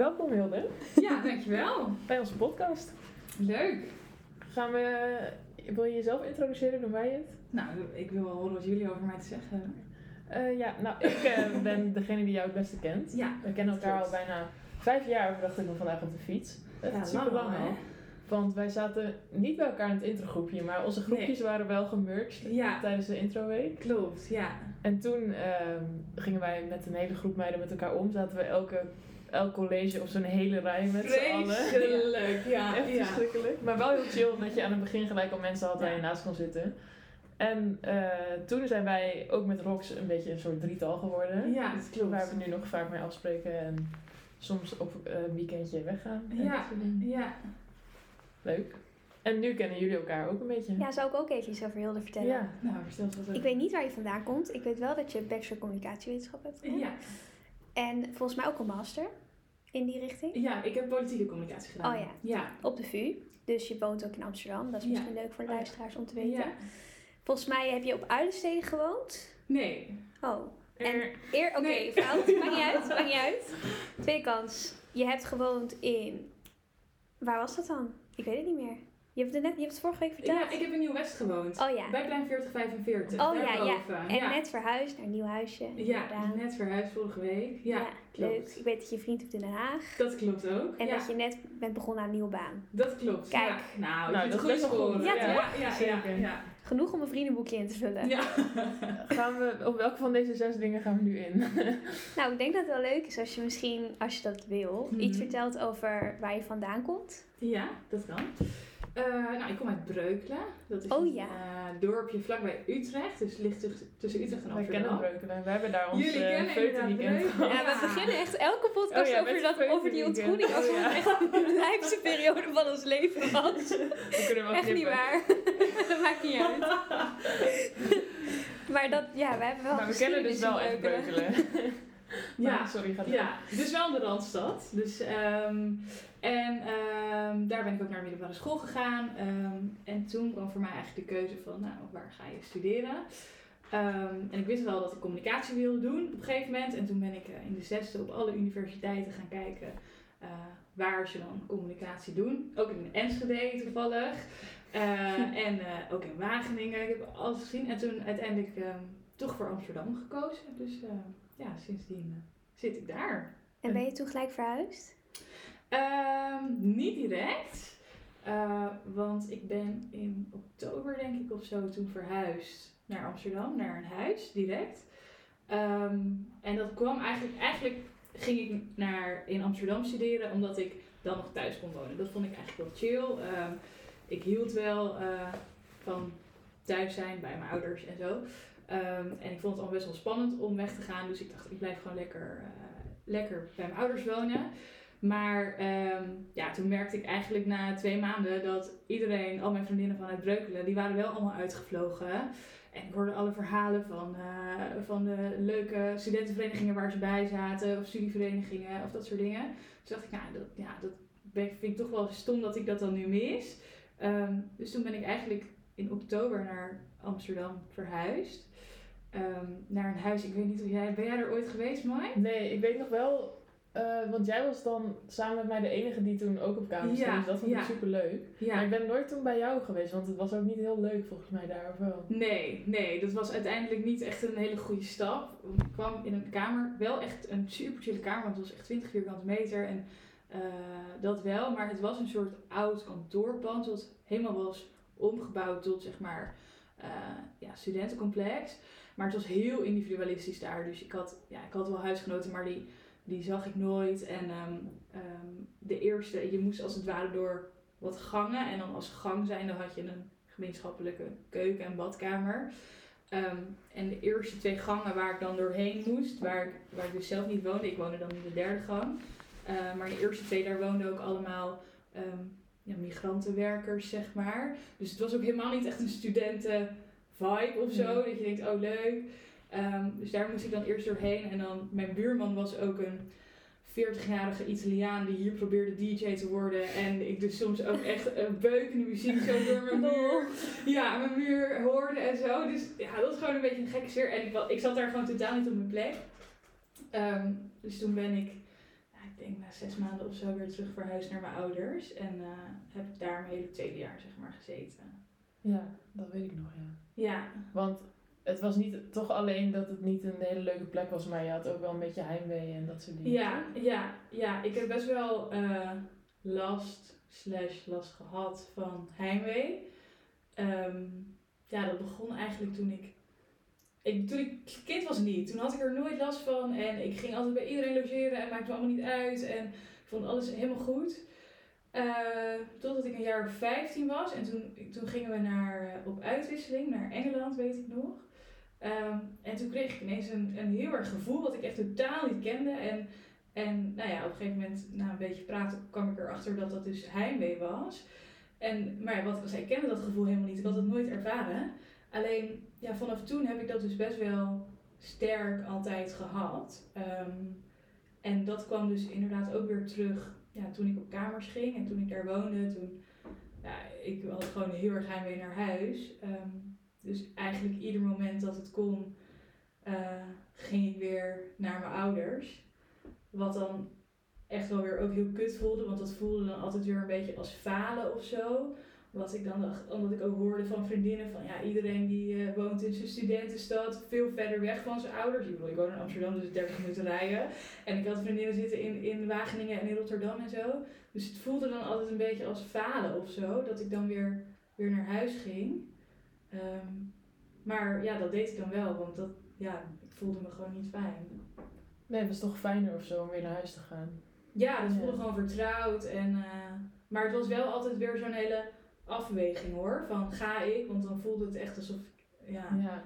Welkom Hilde Ja, dankjewel. bij onze podcast. Leuk. Gaan we, wil je jezelf introduceren, doen wij het? Nou, ik wil wel horen wat jullie over mij te zeggen hebben. Eh, ja, nou ik eh, ben degene die jou het beste kent. Ja, We kennen elkaar klopt. al bijna vijf jaar, dachten we vandaag op de fiets. Echt Ja, super lang al. Want wij zaten niet bij elkaar in het introgroepje, maar onze groepjes waren wel gemerged Ja. tijdens de introweek. Klopt, ja. En toen ehm, gingen wij met een hele groep meiden met elkaar om. Zaten we elke, elk college op zo'n hele rij met z'n allen. Vreselijk, ja. Echt ja. verschrikkelijk. Maar wel heel chill dat je aan het begin gelijk al mensen had waar je naast kon zitten. En eh, toen zijn wij ook met Rox een beetje een soort drietal geworden. Ja, dat klopt. Waar we nu nog vaak mee afspreken en soms op eh, een weekendje weggaan. en Ja. Ja. Leuk. En nu kennen jullie elkaar ook een beetje. Ja, zou ik ook even iets over Hilde vertellen? Ja. Nou, vertel eens wat Ik weet niet waar je vandaan komt. Ik weet wel dat je bachelor communicatiewetenschap hebt gedaan. Ja. En volgens mij ook een master in die richting. ja, ik heb politieke communicatie gedaan. Oh ja. Ja. Op de VU. Dus je woont ook in Amsterdam. Dat is Ja. misschien leuk voor de Oh luisteraars om te weten. Ja. Volgens mij heb je op Uilensteden gewoond. Nee. Oh. En Er- eer, oké, Nee. fout. Maakt niet uit. Maakt niet uit. Tweede kans. Je hebt gewoond in... Waar was dat dan? Ik weet het niet meer. Je hebt het, net, je hebt het vorige week verteld. Ja, ik heb in Nieuw-West gewoond. Oh ja. Bij plein 4045. Oh ja, ja. En ja. net verhuisd naar een nieuw huisje. Ja, inderdaad. net verhuisd vorige week. Ja, klopt. leuk. Ik weet dat je vriend hebt in Den Haag. Dat klopt ook. En ja. dat je net bent begonnen aan een nieuwe baan. Dat klopt. Kijk. Ja. Nou, Nou, je dat is goed. Ja, ja, toch? ja, ja, Zeker. ja. Genoeg om een vriendenboekje in te vullen. Ja. Gaan we, op welke van deze zes dingen gaan we nu in? Nou, ik denk dat het wel leuk is als je misschien, als je dat wil, Mhm. iets vertelt over waar je vandaan komt. Ja, dat kan. Eh, nou, ik kom uit Breukelen. Dat is Oh, een ja. eh, dorpje vlakbij Utrecht. Dus het ligt tussen- Utrecht en Wij kennen Amsterdam. Breukelen. We hebben daar ons Jullie uh, kennen feutenweekend gehad. Ja, we beginnen echt elke podcast Oh ja, over, dat, over die ontgroening. Alsof Oh ja. het echt de lijpste periode van ons leven was. We kunnen wel Echt niet waar. dat maakt niet uit. maar dat, ja, we hebben wel Maar we kennen dus wel echt Breukelen. Ja. Maar, sorry, ga door. Ja, dus wel in de Randstad. Dus, ehm, en ehm, daar ben ik ook naar de middelbare school gegaan. Ehm, en toen kwam voor mij eigenlijk de keuze van, nou, waar ga je studeren? En ik wist wel dat ik communicatie wilde doen op een gegeven moment. En toen ben ik eh, in de zesde op alle universiteiten gaan kijken eh, waar ze dan communicatie doen. Ook in Enschede toevallig. Eh, en ook in Wageningen. Ik heb alles gezien. En toen uiteindelijk toch voor Amsterdam gekozen. Dus eh, ja, sindsdien eh, zit ik daar. En ben je toen gelijk verhuisd? Ehm, niet direct. Eh, want ik ben in oktober, denk ik, of zo, toen verhuisd naar Amsterdam, naar een huis, direct. Ehm, en dat kwam eigenlijk, eigenlijk ging ik naar, in Amsterdam studeren, omdat ik dan nog thuis kon wonen. Dat vond ik eigenlijk wel chill. Ehm, ik hield wel van thuis zijn bij mijn ouders en zo. Ehm, en ik vond het al best wel spannend om weg te gaan. Dus ik dacht, ik blijf gewoon lekker, eh, lekker bij mijn ouders wonen. Maar ehm, ja, toen merkte ik eigenlijk na twee maanden dat iedereen, al mijn vriendinnen vanuit Breukelen, die waren wel allemaal uitgevlogen. En ik hoorde alle verhalen van, eh, van de leuke studentenverenigingen waar ze bij zaten, of studieverenigingen of dat soort dingen. Dus dacht ik, nou, dat, ja, dat vind ik toch wel stom dat ik dat dan nu mis. Ehm, dus toen ben ik eigenlijk in oktober naar Amsterdam verhuisd. Ehm, naar een huis, ik weet niet of jij, ben jij er ooit geweest, Mai? Nee, ik weet nog wel, eh, want jij was dan samen met mij de enige die toen ook op kamer stond. Ja, dus dat vond ja. ik super leuk. Maar Ja. ik ben nooit toen bij jou geweest, want het was ook niet heel leuk volgens mij daar, of wel? Nee, nee, dat was uiteindelijk niet echt een hele goede stap. Ik kwam in een kamer, wel echt een super chille kamer, want het was echt 20 vierkante meter en eh, dat wel. Maar het was een soort oud kantoorpand, wat helemaal was omgebouwd tot zeg maar eh, ja, studentencomplex. Maar het was heel individualistisch daar, dus ik had, ja, ik had wel huisgenoten, maar die, die zag ik nooit. En ehm, ehm, de eerste, je moest als het ware door wat gangen en dan als gang zijn, dan had je een gemeenschappelijke keuken en badkamer. Ehm, en de eerste twee gangen waar ik dan doorheen moest, waar ik, waar ik dus zelf niet woonde, ik woonde dan in de derde gang. Eh, maar de eerste twee, daar woonden ook allemaal ja, migrantenwerkers, zeg maar. Dus het was ook helemaal niet echt een studenten vibe of zo, dat je denkt, oh leuk. Ehm, dus daar moest ik dan eerst doorheen. En dan, mijn buurman was ook een 40-jarige Italiaan die hier probeerde DJ te worden. En ik dus soms ook echt uh, beukende muziek zo door mijn muur, ja, mijn muur hoorde en zo. Dus ja, dat was gewoon een beetje een gekke sfeer. En ik, ik zat daar gewoon totaal niet op mijn plek. Ehm, dus toen ben ik denk na zes maanden of zo weer terug verhuisd naar mijn ouders. En eh, heb ik daar mijn hele tweede jaar zeg maar gezeten. Ja, dat weet ik nog, ja. Ja, Want het was niet toch alleen dat het niet een hele leuke plek was, maar je had ook wel een beetje heimwee en dat soort dingen. ja, ja, ja. Ik heb best wel eh, last slash last gehad van heimwee. Ehm, ja, dat begon eigenlijk toen ik, ik... Toen ik kind was niet. Toen had ik er nooit last van. En ik ging altijd bij iedereen logeren en maakte me allemaal niet uit. En ik vond alles helemaal goed. Eh, totdat ik een jaar of 15 was. En toen, toen gingen we naar, eh, op uitwisseling naar Engeland, weet ik nog. Ehm, en toen kreeg ik ineens een, een heel erg gevoel wat ik echt totaal niet kende. En, en nou ja, op een gegeven moment, na een beetje praten, kwam ik erachter dat dat dus heimwee was. En, maar wat ik kende dat gevoel helemaal niet. Ik had het nooit ervaren. Alleen, ja, vanaf toen heb ik dat dus best wel sterk altijd gehad. Ehm, en dat kwam dus inderdaad ook weer terug ja, toen ik op kamers ging en toen ik daar woonde. Toen, ja, ik had gewoon heel erg heimwee naar huis. Ehm, dus eigenlijk ieder moment dat het kon, eh, ging ik weer naar mijn ouders. Wat dan echt wel weer ook heel kut voelde, want dat voelde dan altijd weer een beetje als falen of zo. Wat ik dan omdat ik ook hoorde van vriendinnen van ja, iedereen die eh, woont in zijn studentenstad, veel verder weg van zijn ouders. Ik bedoel, ik woon in Amsterdam, dus 30 minuten rijden. En ik had vriendinnen zitten in, in Wageningen en in Rotterdam en zo. Dus het voelde dan altijd een beetje als falen of zo, dat ik dan weer, weer naar huis ging. Ehm, maar ja, dat deed ik dan wel, want dat, ja, ik voelde me gewoon niet fijn. Nee, het was toch fijner of zo om weer naar huis te gaan. Ja, dat voelde Ja. gewoon vertrouwd. En, eh, maar het was wel altijd weer zo'n hele afweging hoor. Van ga ik, want dan voelde het echt alsof ik. Ja, Ja.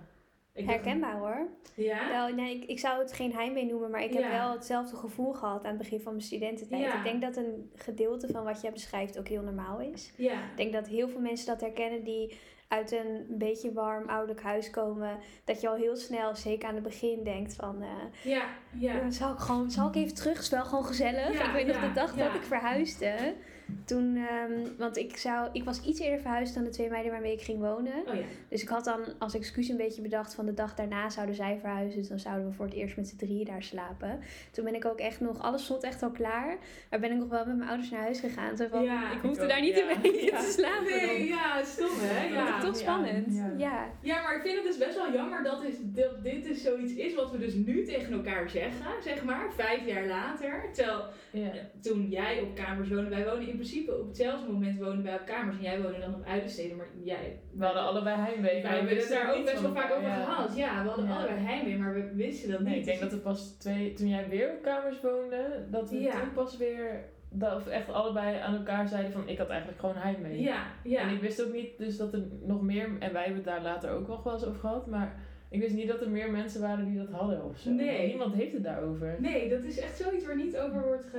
ik dacht- Herkenbaar hoor. Ja? Wel, nee, ik, ik zou het geen heimwee noemen, maar ik heb Ja. wel hetzelfde gevoel gehad aan het begin van mijn studententijd. Ja. Ik denk dat een gedeelte van wat jij beschrijft ook heel normaal is. Ja. Ik denk dat heel veel mensen dat herkennen die uit een beetje warm ouderlijk huis komen. Dat je al heel snel, zeker aan het begin, denkt van... eh, Ja. Ja. "Ja, zal, ik gewoon, zal ik even terug? Is wel gewoon gezellig. Ja, ik weet nog de dag ja. dat ik verhuisde. Toen, ehm, want ik, zou, ik was iets eerder verhuisd dan de twee meiden waarmee ik ging wonen. Oh ja. Dus ik had dan als excuus een beetje bedacht van de dag daarna zouden zij verhuizen. Dus dan zouden we voor het eerst met z'n drieën daar slapen. Toen ben ik ook echt nog, alles stond echt al klaar. Maar ben ik nog wel met mijn ouders naar huis gegaan. Zo van, Ja, ik ik hoefde ook, daar niet ja. Ja. te slapen. Nee, dan. ja, stom hè? Dat Ja. toch spannend. Ja. Ja. ja, maar ik vind het dus best wel jammer dat, is, dat dit dus zoiets is wat we dus nu tegen elkaar zeggen, zeg maar, vijf jaar later. Terwijl Ja. toen jij op kamers woonde, wij wonen in principe op hetzelfde moment wonen wij op kamers en jij woonde dan op Uilensteden, maar jij... We hadden allebei heimwee. Wij hebben het daar ook best wel vaak over elkaar, gehad. Ja, we hadden allebei heimwee, maar we wisten dat Nee, niet. ik denk dat het pas twee, toen jij weer op kamers woonde, dat we toen pas weer, dat we echt allebei aan elkaar zeiden van ik had eigenlijk gewoon heimwee. Ja, ja. En ik wist ook niet dus dat er nog meer, en wij hebben het daar later ook nog wel eens over gehad, maar ik wist niet dat er meer mensen waren die dat hadden of zo. Nee. Niemand heeft het daarover. Nee, dat is echt zoiets waar niet over wordt ge-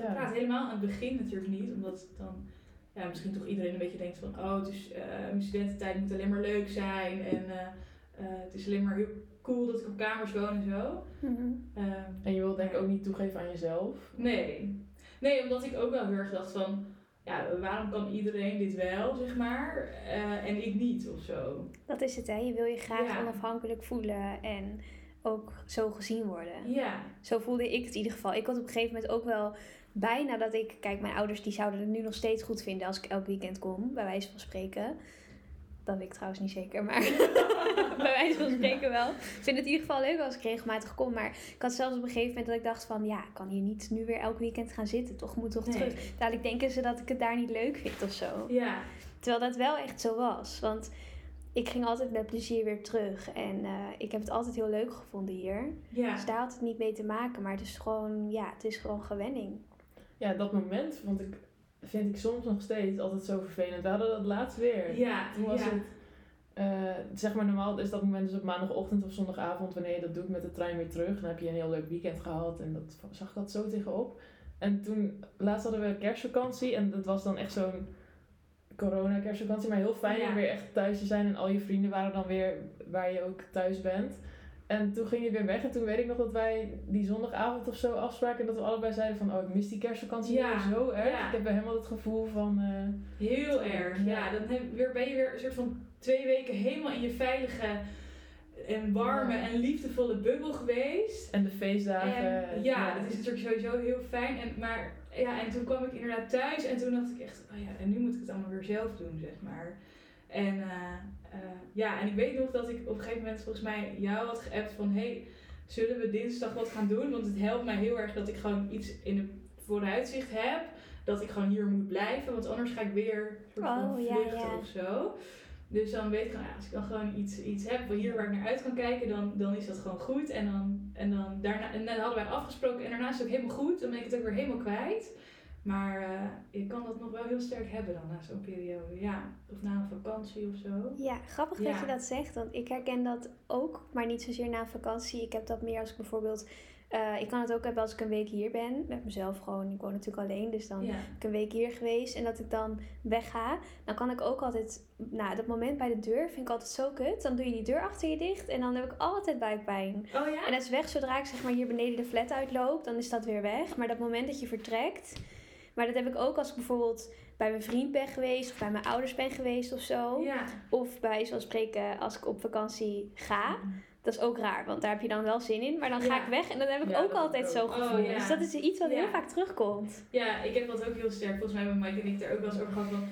Ja. gepraat. Helemaal aan het begin natuurlijk niet, omdat dan ja, misschien toch iedereen een beetje denkt van oh, het is, eh, mijn studententijd moet alleen maar leuk zijn en eh, eh, het is alleen maar heel cool dat ik op kamers woon en zo. Mhm. Ehm, En je wilt denk ik ook niet toegeven aan jezelf. Nee. Nee, omdat ik ook wel heel erg dacht van, ja, waarom kan iedereen dit wel, zeg maar, eh, en ik niet of zo. Dat is het hè. Je wil je graag Ja. onafhankelijk voelen en ook zo gezien worden. Ja, Zo voelde ik het in ieder geval. Ik had op een gegeven moment ook wel bijna dat ik... Kijk, mijn ouders die zouden het nu nog steeds goed vinden als ik elk weekend kom. Bij wijze van spreken. Dat weet ik trouwens niet zeker, maar bij wijze van spreken wel. Ik vind het in ieder geval leuk als ik regelmatig kom. Maar ik had zelfs op een gegeven moment dat ik dacht van... Ja, ik kan hier niet nu weer elk weekend gaan zitten. Toch moet toch Nee. terug. Dadelijk denken ze dat ik het daar niet leuk vind of zo. ja, Terwijl dat wel echt zo was. Want ik ging altijd met plezier weer terug. En eh, ik heb het altijd heel leuk gevonden hier. ja. Dus daar had het niet mee te maken. Maar het is gewoon, ja, het is gewoon gewenning. Ja, dat moment vond ik, vind ik soms nog steeds altijd zo vervelend. We hadden dat laatst weer. Ja, Toen was ja. het, eh, zeg maar normaal is dat moment dus op maandagochtend of zondagavond wanneer je dat doet met de trein weer terug. Dan heb je een heel leuk weekend gehad en dat zag ik dat zo tegenop. En toen, laatst hadden we kerstvakantie en dat was dan echt zo'n corona kerstvakantie. Maar heel fijn Ja. om weer echt thuis te zijn en al je vrienden waren dan weer waar je ook thuis bent. En toen ging je weer weg en toen weet ik nog dat wij die zondagavond of zo afspraken en dat we allebei zeiden van oh ik mis die kerstvakantie Ja, zo erg. ja. Ik heb helemaal het gevoel van... eh, Heel erg, ja. Ja. Dan heb, weer, ben je weer een soort van twee weken helemaal in je veilige, en warme en liefdevolle bubbel geweest. En de feestdagen. En, ja, dat is natuurlijk sowieso heel fijn. En, maar ja, en toen kwam ik inderdaad thuis en toen dacht ik echt, oh ja, en nu moet ik het allemaal weer zelf doen, zeg maar. En eh, eh, ja, en ik weet nog dat ik op een gegeven moment volgens mij jou had geappt van, hey, zullen we dinsdag wat gaan doen? Want het helpt mij heel erg dat ik gewoon iets in de vooruitzicht heb. Dat ik gewoon hier moet blijven, want anders ga ik weer soort van Oh, ja, vluchten ja. of zo. Dus dan weet ik gewoon, als ik dan gewoon iets, iets heb hier waar ik naar uit kan kijken, dan, dan is dat gewoon goed. En dan, en dan daarna, en dan hadden wij afgesproken en daarna is het ook helemaal goed. Dan ben ik het ook weer helemaal kwijt. Maar eh je kan dat nog wel heel sterk hebben dan na zo'n periode. Ja, of na een vakantie of zo. Ja, grappig dat je dat zegt, want ik herken dat ook, maar niet zozeer na een vakantie. Ik heb dat meer als ik bijvoorbeeld, eh, ik kan het ook hebben als ik een week hier ben, met mezelf gewoon. Ik woon natuurlijk alleen, dus dan Ja. ben ik een week hier geweest en dat ik dan wegga. Dan kan ik ook altijd, nou dat moment bij de deur vind ik altijd zo kut. Dan doe je die deur achter je dicht en dan heb ik altijd buikpijn. Oh ja? En dat is weg zodra ik zeg maar hier beneden de flat uitloop, dan is dat weer weg. Maar dat moment dat je vertrekt, maar dat heb ik ook als ik bijvoorbeeld bij mijn vriend ben geweest of bij mijn ouders ben geweest of zo. Ja. Of bij, zoals spreken, als ik op vakantie ga. Dat is ook raar, want daar heb je dan wel zin in. Maar dan ga Ja. ik weg en dan heb ik Ja, ook altijd ook. zo'n Oh, gevoel. Dus dat is iets wat heel vaak terugkomt. Ja, ik heb dat ook heel sterk. Volgens mij hebben Mike en ik er ook wel eens over gehad van...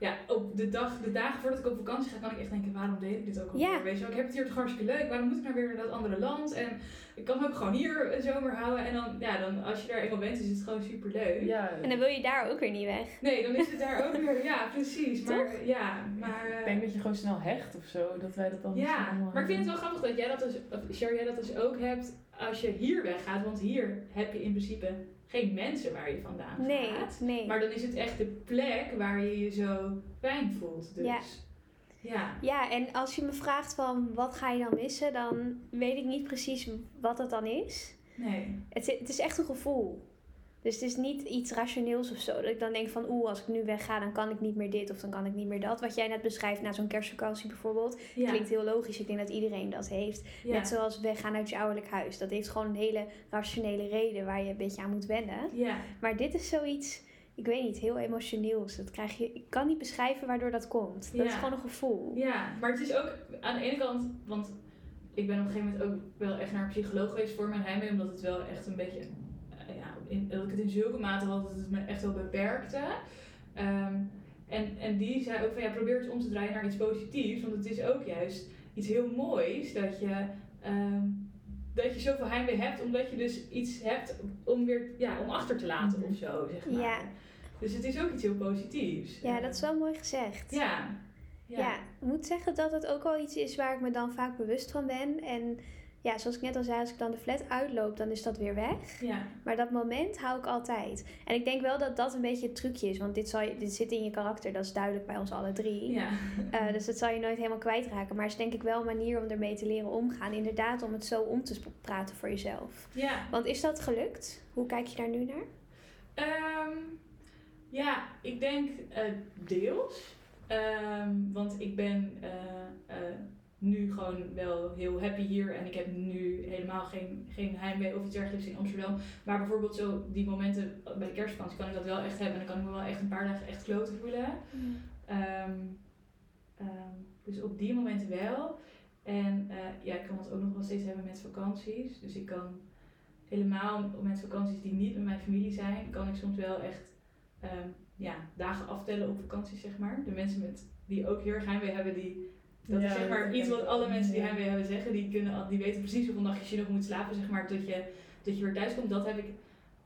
Ja, op de, dag, de dagen voordat ik op vakantie ga, kan ik echt denken, waarom deed ik dit ook alweer? Ja. Weet je wel, ik heb het hier toch hartstikke leuk, waarom moet ik nou weer naar dat andere land? En ik kan ook gewoon hier een zomer houden. En dan, ja, dan, als je daar eenmaal bent, is het gewoon super leuk. Ja, En dan wil je daar ook weer niet weg. Nee, dan is het daar ook weer, ja, precies. Maar ja, maar... ik eh, denk dat je gewoon snel hecht of zo. Dat wij dat dan Ja, allemaal maar ik vind het wel grappig dat jij dat dus, of Sher, jij dat dus ook hebt als je hier weggaat. Want hier heb je in principe geen mensen waar je vandaan Nee, gaat. nee. Maar dan is het echt de plek waar je je zo fijn voelt. Dus Ja. ja. Ja, en als je me vraagt van wat ga je dan missen, dan weet ik niet precies wat dat dan is. Nee. Het, is- het is echt een gevoel. Dus het is niet iets rationeels of zo. Dat ik dan denk van, oeh, als ik nu wegga, dan kan ik niet meer dit of dan kan ik niet meer dat. Wat jij net beschrijft na zo'n kerstvakantie bijvoorbeeld, Ja. klinkt heel logisch. Ik denk dat iedereen dat heeft. ja. Net zoals weggaan uit je ouderlijk huis. Dat heeft gewoon een hele rationele reden waar je een beetje aan moet wennen. Ja. Maar dit is zoiets, ik weet niet, heel emotioneels. Dat krijg je, ik kan niet beschrijven waardoor dat komt. Dat is gewoon een gevoel. ja, maar het is ook aan de ene kant, want ik ben op een gegeven moment ook wel echt naar een psycholoog geweest voor mijn heimwee, omdat het wel echt een beetje, in, dat ik het in zulke mate had dat het me echt wel beperkte. Ehm, en, en die zei ook van ja, probeer het om te draaien naar iets positiefs, want het is ook juist iets heel moois dat je, ehm, dat je zoveel heimwee hebt, omdat je dus iets hebt om weer, ja, om achter te laten of zo, zeg maar. Ja. Dus het is ook iets heel positiefs. Ja, dat is wel mooi gezegd. Ja. Ja. ik moet zeggen dat het ook wel iets is waar ik me dan vaak bewust van ben. En ja, zoals ik net al zei, als ik dan de flat uitloop, dan is dat weer weg. Ja. Maar dat moment hou ik altijd. En ik denk wel dat dat een beetje het trucje is. Want dit, zal je, dit zit in je karakter, dat is duidelijk bij ons alle drie. Ja. Eh, dus dat zal je nooit helemaal kwijtraken. Maar het is denk ik wel een manier om ermee te leren omgaan. Inderdaad, om het zo om te praten voor jezelf. Ja. Want is dat gelukt? Hoe kijk je daar nu naar? Ehm, ja, ik denk eh, deels. Ehm, want ik ben eh, nu gewoon wel heel happy hier. En ik heb nu helemaal geen, geen heimwee of iets dergelijks in Amsterdam. Maar bijvoorbeeld zo die momenten bij de kerstvakantie kan ik dat wel echt hebben. En dan kan ik me wel echt een paar dagen echt kloten voelen. Ehm, ehm, dus op die momenten wel. En eh, ja, ik kan het ook nog wel steeds hebben met vakanties. Dus ik kan helemaal met vakanties die niet met mijn familie zijn, kan ik soms wel echt ehm, ja, dagen aftellen op vakanties, zeg maar. De mensen met, die ook heel erg heimwee hebben, die, dat Ja, is zeg maar iets wat alle mensen die heimwee hebben zeggen. Die, kunnen, die weten precies hoeveel nachtjes je nog moet slapen, zeg maar, tot je, tot je weer thuis komt. Dat heb ik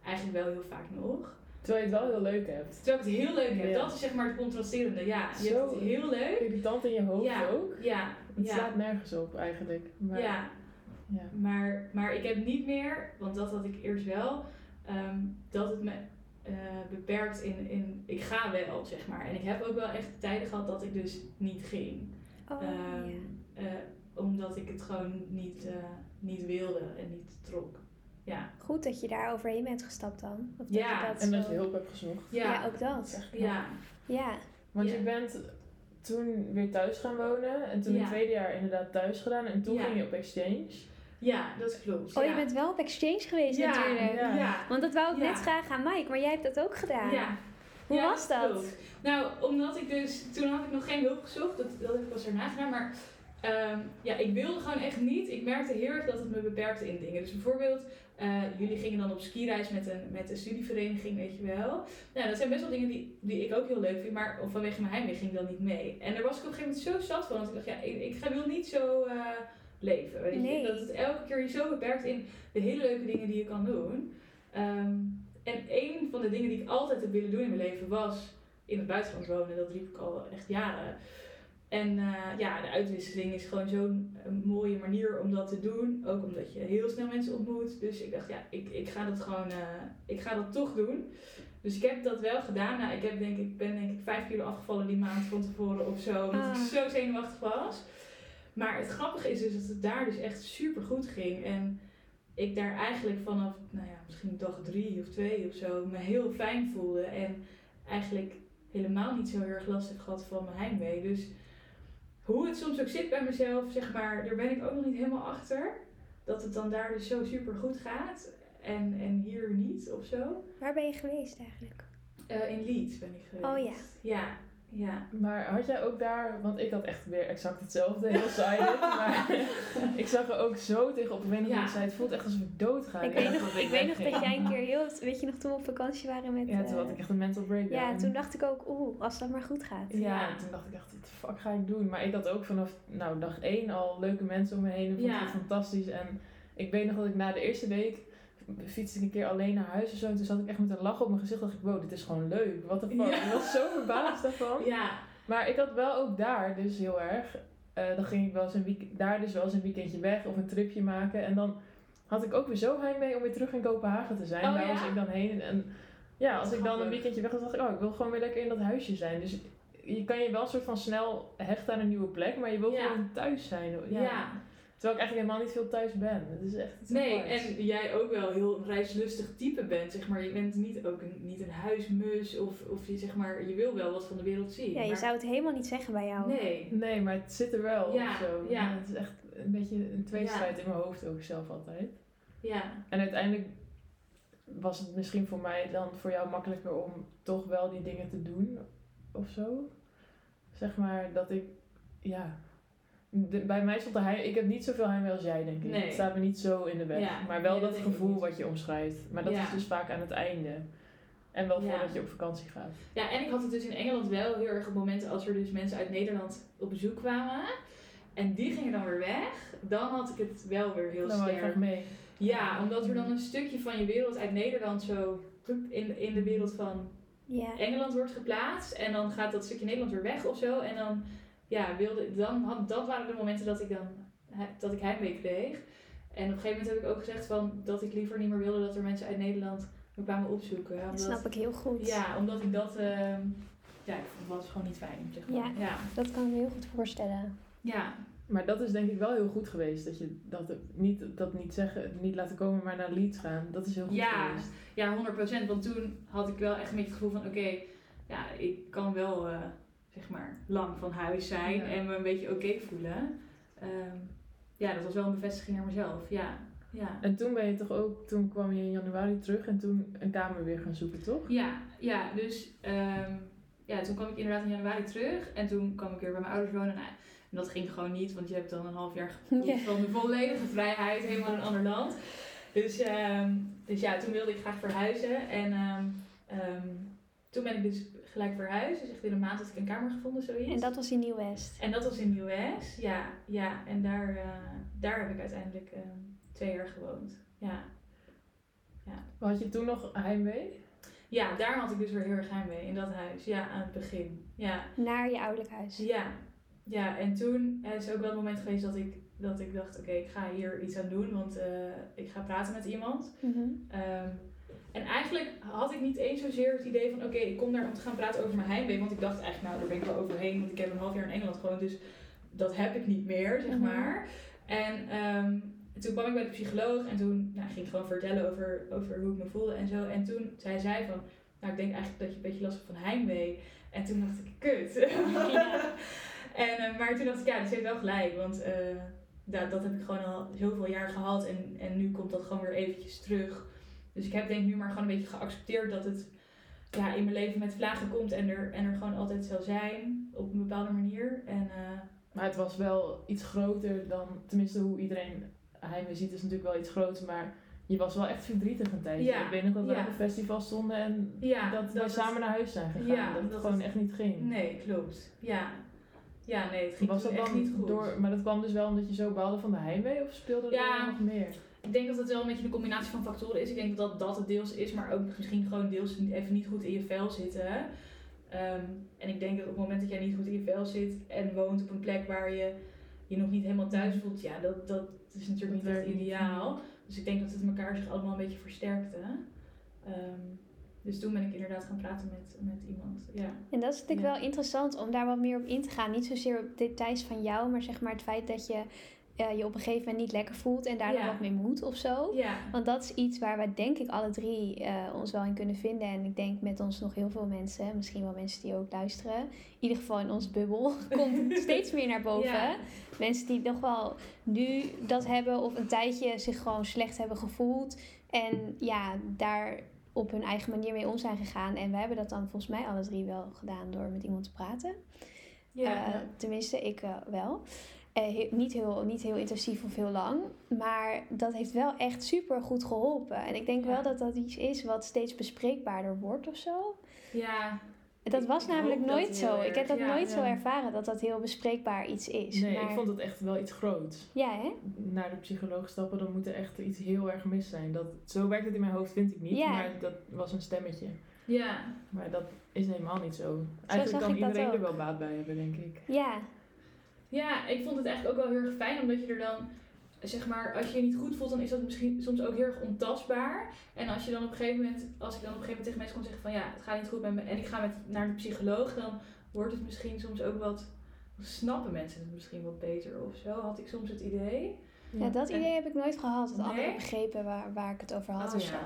eigenlijk wel heel vaak nog. Terwijl je het wel heel leuk hebt. Terwijl ik het heel leuk heb. Ja. Dat is zeg maar het contrasterende. Ja, je Zo. hebt het heel leuk. Irritant in je hoofd Ja. ook. Ja, Het ja. slaat nergens op eigenlijk. Maar, Ja, ja. maar, maar ik heb niet meer, want dat had ik eerst wel, ehm, dat het me eh, beperkt in, in, ik ga wel, zeg maar. En ik heb ook wel echt tijden gehad dat ik dus niet ging. Oh, Ehm, eh, omdat ik het gewoon niet, eh, niet wilde en niet trok. Ja, Goed dat je daar overheen bent gestapt dan. Of dat Ja, je dat En dat zo- je hulp hebt gezocht. ja, Ja, ook Dat knap. ja, Ja. Want Ja. je bent toen weer thuis gaan wonen. En toen Ja. het tweede jaar inderdaad thuis gedaan. En toen Ja. ging je op exchange. ja, dat klopt. Oh, je bent wel op exchange geweest ja, natuurlijk. Ja. ja. Want dat wou ik Ja. net vragen aan Mike, maar jij hebt dat ook gedaan. Ja. Hoe Ja, was dat? klopt. Nou, omdat ik dus, toen had ik nog geen hulp gezocht, dat, dat heb ik pas erna gedaan, maar Ehm, ja, ik wilde gewoon echt niet. Ik merkte heel erg dat het me beperkte in dingen. Dus bijvoorbeeld, eh, jullie gingen dan op skireis met een, met een studievereniging, weet je wel. Nou, dat zijn best wel dingen die, die ik ook heel leuk vind, maar vanwege mijn heimwee ging ik dan niet mee. En daar was ik op een gegeven moment zo zat van, dat ik dacht, ja, ik, ik ga, wil niet zo eh, leven. Weet je? Nee. Dat het elke keer je zo beperkt in de hele leuke dingen die je kan doen. Ehm, en een van de dingen die ik altijd heb willen doen in mijn leven was in het buitenland wonen. Dat riep ik al echt jaren. En eh, ja, de uitwisseling is gewoon zo'n eh, mooie manier om dat te doen. Ook omdat je heel snel mensen ontmoet. Dus ik dacht, ja, ik, ik ga dat gewoon, eh, ik ga dat toch doen. Dus ik heb dat wel gedaan. Nou, ik heb denk ik, ben denk ik vijf kilo afgevallen die maand van tevoren of zo. Omdat ik Ah. zo zenuwachtig was. Maar het grappige is dus dat het daar dus echt super goed ging. En ik daar eigenlijk vanaf, nou ja, misschien dag drie of twee of zo, me heel fijn voelde. En eigenlijk helemaal niet zo heel erg last heb gehad van mijn heimwee. Dus hoe het soms ook zit bij mezelf, zeg maar, daar ben ik ook nog niet helemaal achter. Dat het dan daar dus zo super goed gaat. En, en hier niet of zo. Waar ben je geweest eigenlijk? Eh, in Leeds ben ik geweest. Oh ja. Ja, ja. Maar had jij ook daar, want ik had echt weer exact hetzelfde, heel saai dit, maar ik zag er ook zo tegenop. Ik weet niet hoe Ja. ik zei, het voelt echt alsof ik doodga. ik weet nog, dat ik weet nog dat jij een keer heel... Weet je nog toen we op vakantie waren met... Ja, toen eh, had ik echt een mental breakdown. ja, toen dacht ik ook, oeh, als dat maar goed gaat. Ja, Ja. en toen dacht ik echt, wat de fuck ga ik doen? Maar ik had ook vanaf nou, dag één al leuke mensen om me heen. Ik vond Ja. het fantastisch. En ik weet nog dat ik na de eerste week fietste ik een keer alleen naar huis of zo. En toen zat ik echt met een lach op mijn gezicht. dacht ik, wow, dit is gewoon leuk. Wat de fuck. Ja. Ik was zo verbaasd daarvan. Ja, Maar ik had wel ook daar dus heel erg. eh, dan ging ik wel eens een week, daar dus wel eens een weekendje weg of een tripje maken. En dan had ik ook weer zo heimwee om weer terug in Kopenhagen te zijn. Oh, daar ja? was ik dan heen. En ja, als ik dan een weekendje weg was, dacht ik, oh, ik wil gewoon weer lekker in dat huisje zijn. Dus je kan je wel een soort van snel hechten aan een nieuwe plek, maar je wil Ja. gewoon thuis zijn. ja. Terwijl ik eigenlijk helemaal niet veel thuis ben. Het is echt Nee, en jij ook wel heel reislustig type bent, zeg maar. Je bent niet ook een, niet een huismus of, of je, zeg maar, je wil wel wat van de wereld zien. Ja, je maar- zou het helemaal niet zeggen bij jou. Nee. Nee, maar het zit er wel Ja, of zo. ja. Het is echt een beetje een tweestrijd in mijn hoofd ook zelf altijd. Ja. En uiteindelijk was het misschien voor mij dan voor jou makkelijker om toch wel die dingen te doen of zo. Zeg maar dat ik, ja. De- bij mij stond de heim, ik heb niet zoveel heimwee als jij denk ik. Nee. Het staat me niet zo in de weg. Ja, maar wel nee, dat gevoel wat je omschrijft. Maar dat Ja. is dus vaak aan het einde. En wel Ja. voordat je op vakantie gaat. ja, en ik had het dus in Engeland wel heel erg op momenten als er dus mensen uit Nederland op bezoek kwamen. En die gingen dan weer weg. Dan had ik het wel weer heel dan wou je graag sterk. mee. Ja, omdat er dan een stukje van je wereld uit Nederland zo in, in de wereld van Ja. Engeland wordt geplaatst. En dan gaat dat stukje Nederland weer weg of zo. En dan, ja, wilde, dan had, dat waren de momenten dat ik dan dat ik heimwee kreeg. En op een gegeven moment heb ik ook gezegd van, dat ik liever niet meer wilde dat er mensen uit Nederland me kwamen opzoeken. Dat snap ik heel goed. Ja, omdat ik dat, ehm, ja, ik vond het gewoon niet fijn. Zeg maar. Ja. ja. Dat kan ik me heel goed voorstellen. Ja. Maar dat is denk ik wel heel goed geweest. Dat je dat niet, dat niet zeggen, niet laten komen, maar naar Leeds gaan. Dat is heel goed Ja. geweest. Ja, 100%. Want toen had ik wel echt een beetje het gevoel van, oké, ja, ik kan wel, eh, zeg maar, lang van huis zijn Ja. en me een beetje oké voelen. Ehm, ja, dat was wel een bevestiging naar mezelf. Ja, ja. En toen ben je toch ook, toen kwam je in januari terug en toen een kamer weer gaan zoeken, toch? Ja, ja, dus ehm, ja, toen kwam ik inderdaad in januari terug en toen kwam ik weer bij mijn ouders wonen. Nou, en dat ging gewoon niet, want je hebt dan een half jaar geproefd Ja. van de volledige vrijheid, helemaal in een ander land. Dus, ehm, dus ja, toen wilde ik graag verhuizen en ehm, ehm, toen ben ik dus gelijk verhuisd. Dus echt in een maand had ik een kamer gevonden, zoiets. En dat was in Nieuw-West. En dat was in Nieuw-West, ja, ja. En daar, eh, daar heb ik uiteindelijk ehm, twee jaar gewoond. Ja. Had je toen nog heimwee? ja, daar had ik dus weer heel erg heimwee, in dat huis. Ja, aan het begin. Ja. Naar je ouderlijk huis. Ja, ja en toen is ook wel het moment geweest dat ik, dat ik dacht, oké, ik ga hier iets aan doen, want eh, ik ga praten met iemand. Mhm. Ehm, en eigenlijk had ik niet eens zozeer het idee van, oké, ik kom daar om te gaan praten over mijn heimwee, want ik dacht eigenlijk, nou, daar ben ik wel overheen, want ik heb een half jaar in Engeland gewoond, dus dat heb ik niet meer, zeg Mhm. maar. En ehm, toen kwam ik bij de psycholoog en toen nou, ging ik gewoon vertellen over, over hoe ik me voelde en zo. En toen zei zij van, nou, ik denk eigenlijk dat je een beetje last hebt van heimwee. En toen dacht ik, kut. en, eh, maar toen dacht ik, ja, die heeft wel gelijk. Want eh, dat, dat heb ik gewoon al zoveel jaar gehad. En, en nu komt dat gewoon weer eventjes terug. Dus ik heb denk ik nu maar gewoon een beetje geaccepteerd dat het ja, in mijn leven met vlagen komt. En er, en er gewoon altijd zal zijn. Op een bepaalde manier. En eh, Maar het was wel iets groter dan, tenminste hoe iedereen heimwee ziet is natuurlijk wel iets groter, maar je was wel echt verdrietig een tijdje. Ja, Ik weet nog dat we ja. op een festival stonden en Ja, dat, we samen naar huis zijn gegaan. Dat het dat gewoon het- echt niet ging. Nee, klopt. Ja. Ja, nee, het ging was dat echt dan niet goed. door, maar dat kwam dus wel omdat je zo baalde van de heimwee of speelde er nog meer? Ik denk dat het wel een beetje een combinatie van factoren is. Ik denk dat dat het deels is, maar ook misschien gewoon deels even niet goed in je vel zitten. Ehm, en ik denk dat op het moment dat jij niet goed in je vel zit en woont op een plek waar je je nog niet helemaal thuis voelt, ja, dat, dat is natuurlijk Dat niet echt ideaal. Dus ik denk dat het elkaar zich allemaal een beetje versterkte. Ehm, dus toen ben ik inderdaad gaan praten met, met iemand. Ja. En dat is natuurlijk Ja. wel interessant om daar wat meer op in te gaan. Niet zozeer op details van jou, maar zeg maar het feit dat je eh, je op een gegeven moment niet lekker voelt en daardoor Ja. wat meer moet of zo. Ja. Want dat is iets waar wij denk ik alle drie eh, ons wel in kunnen vinden. En ik denk met ons nog heel veel mensen, misschien wel mensen die ook luisteren. In ieder geval in onze bubbel komt steeds meer naar boven. Ja. Mensen die nog wel nu dat hebben of een tijdje zich gewoon slecht hebben gevoeld. En ja, daar op hun eigen manier mee om zijn gegaan. En wij hebben dat dan volgens mij alle drie wel gedaan door met iemand te praten. Ja. Eh, tenminste, ik wel. Eh, niet, heel, niet heel intensief of heel lang. Maar dat heeft wel echt super goed geholpen. En ik denk Ja. wel dat dat iets is wat steeds bespreekbaarder wordt of zo. ja. Dat Ik- was namelijk dat nooit zo. Ik heb dat Ja, nooit zo ervaren dat dat heel bespreekbaar iets is. Nee, maar... ik vond het echt wel iets groots. Ja, hè? Naar de psycholoog stappen, dan moet er echt iets heel erg mis zijn. Dat, zo werkt het in mijn hoofd, vind ik niet. Ja. Maar dat was een stemmetje. Ja. Maar dat is helemaal niet zo. Eigenlijk kan iedereen er wel baat bij hebben, denk ik. Ja, Ja, ik vond het eigenlijk ook wel heel erg fijn, omdat je er dan, zeg maar, als je je niet goed voelt, dan is dat misschien soms ook heel erg ontastbaar. En als je dan op een gegeven moment, als ik dan op een gegeven moment tegen mensen kon zeggen van ja, het gaat niet goed met me en ik ga met, naar de psycholoog, dan wordt het misschien soms ook wat, snappen mensen het misschien wat beter of zo, had ik soms het idee. ja. dat idee heb ik nooit gehad. Dat Nee? anderen begrepen waar, waar ik het over had Oh, of ja.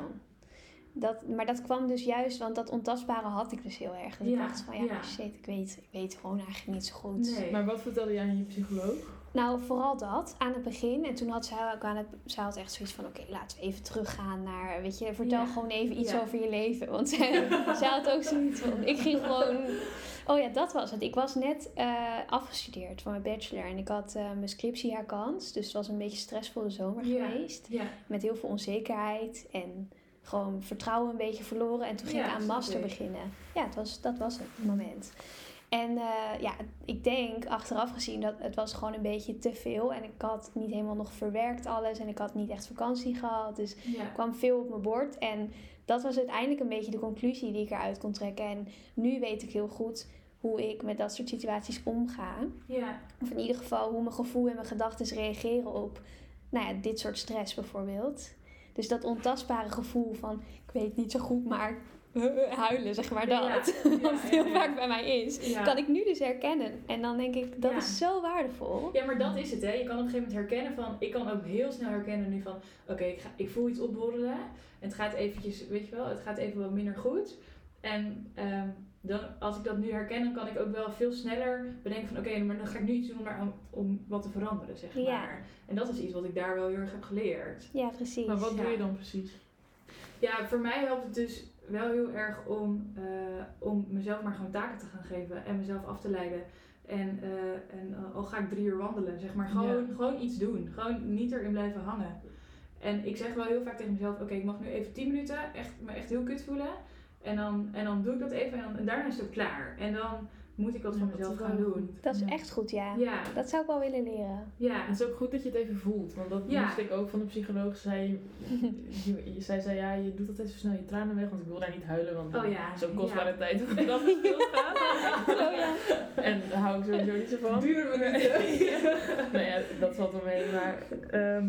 Dat, maar dat kwam dus juist, want dat ontastbare had ik dus heel erg. Dat ik dacht van ja, ja. shit, ik weet, ik weet gewoon eigenlijk niet zo goed. Nee. Maar wat vertelde jij aan je psycholoog? Nou, vooral dat aan het begin. En toen had zij ook aan het. Zij had echt zoiets van: oké, laten we even teruggaan naar. Weet je, vertel Ja. gewoon even iets Ja. over je leven. Want zij, zij had ook zoiets van: ik ging gewoon. Oh ja, dat was het. Ik was net eh, afgestudeerd van mijn bachelor. En ik had eh, mijn scriptie herkant. Dus het was een beetje een stressvolle zomer Ja. geweest. Ja. Met heel veel onzekerheid. En gewoon vertrouwen een beetje verloren. En toen ging Ja, ik aan master beginnen. Ja, het was, dat was het moment. En eh, ja, ik denk achteraf gezien dat het was gewoon een beetje te veel. En ik had niet helemaal nog verwerkt alles. En ik had niet echt vakantie gehad. Dus Ja. er kwam veel op mijn bord. En dat was uiteindelijk een beetje de conclusie die ik eruit kon trekken. En nu weet ik heel goed hoe ik met dat soort situaties omga. Ja. Of in ieder geval hoe mijn gevoel en mijn gedachten reageren op nou ja, dit soort stress bijvoorbeeld. Dus dat ontastbare gevoel van ik weet niet zo goed, maar huilen, zeg maar dat. ja, Wat heel vaak bij mij is. Ja. Kan ik nu dus herkennen. En dan denk ik, dat is zo waardevol. Ja, maar dat is het, hè. Je kan op een gegeven moment herkennen van... Ik kan ook heel snel herkennen nu van... Oké, ik ik, ik voel iets opborrelen. En het gaat eventjes, weet je wel, het gaat even wat minder goed. En ehm, dan, als ik dat nu herken, dan kan ik ook wel veel sneller bedenken van... Oké, maar dan ga ik nu iets doen om, daar, om wat te veranderen, zeg maar. Ja. En dat is iets wat ik daar wel heel erg heb geleerd. Ja, precies. Maar wat Ja. doe je dan precies? Ja, voor mij helpt het dus wel heel erg om, eh, om mezelf maar gewoon taken te gaan geven en mezelf af te leiden. En, eh, en eh, al ga ik drie uur wandelen, zeg maar, gewoon, Ja. gewoon iets doen. Gewoon niet erin blijven hangen. En ik zeg wel heel vaak tegen mezelf, oké, ik mag nu even 10 minuten echt, me echt heel kut voelen. En dan, en dan doe ik dat even en, dan, en daarna is het ook klaar. En dan moet ik wat Ja, dat mezelf gaan doen. Dat is Ja. echt goed, ja. Ja, Dat zou ik wel willen leren. ja. Het is ook goed dat je het even voelt. Want dat Ja. moest ik ook van de psycholoog. Zij, je, je- zij zei, ja, je doet altijd zo snel je tranen weg. Want ik wil daar niet huilen. Want Oh ja, zo'n kostbare ja. tijd dat gaat. Oh ja. En daar hou ik sowieso niet zo van. Nou ja, dat valt wel mee. Maar, ehm,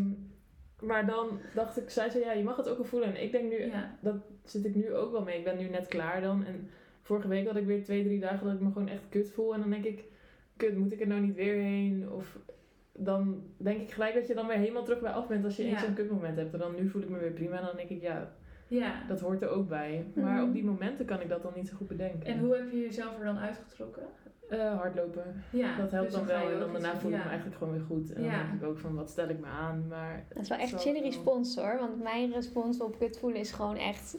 maar dan dacht ik, zij zei, ja, je mag het ook wel voelen. En ik denk nu, Ja. dat zit ik nu ook wel mee. Ik ben nu net klaar dan. En vorige week had ik weer twee, drie dagen dat ik me gewoon echt kut voel. En dan denk ik, kut, moet ik er nou niet weer heen? Of dan denk ik gelijk dat je dan weer helemaal terug bij af bent als je eens Ja. zo'n kutmoment hebt. En dan nu voel ik me weer prima. En dan denk ik, ja, ja. dat hoort er ook bij. Maar Mhm. op die momenten kan ik dat dan niet zo goed bedenken. En hoe heb je jezelf er dan uitgetrokken? Eh, hardlopen. Ja, dat helpt dus dan wel. En dan daarna voel ik ja. me eigenlijk gewoon weer goed. En Ja. dan denk ik ook van, wat stel ik me aan? Maar Dat is wel echt wel. respons hoor. Want mijn respons op kut voelen is gewoon echt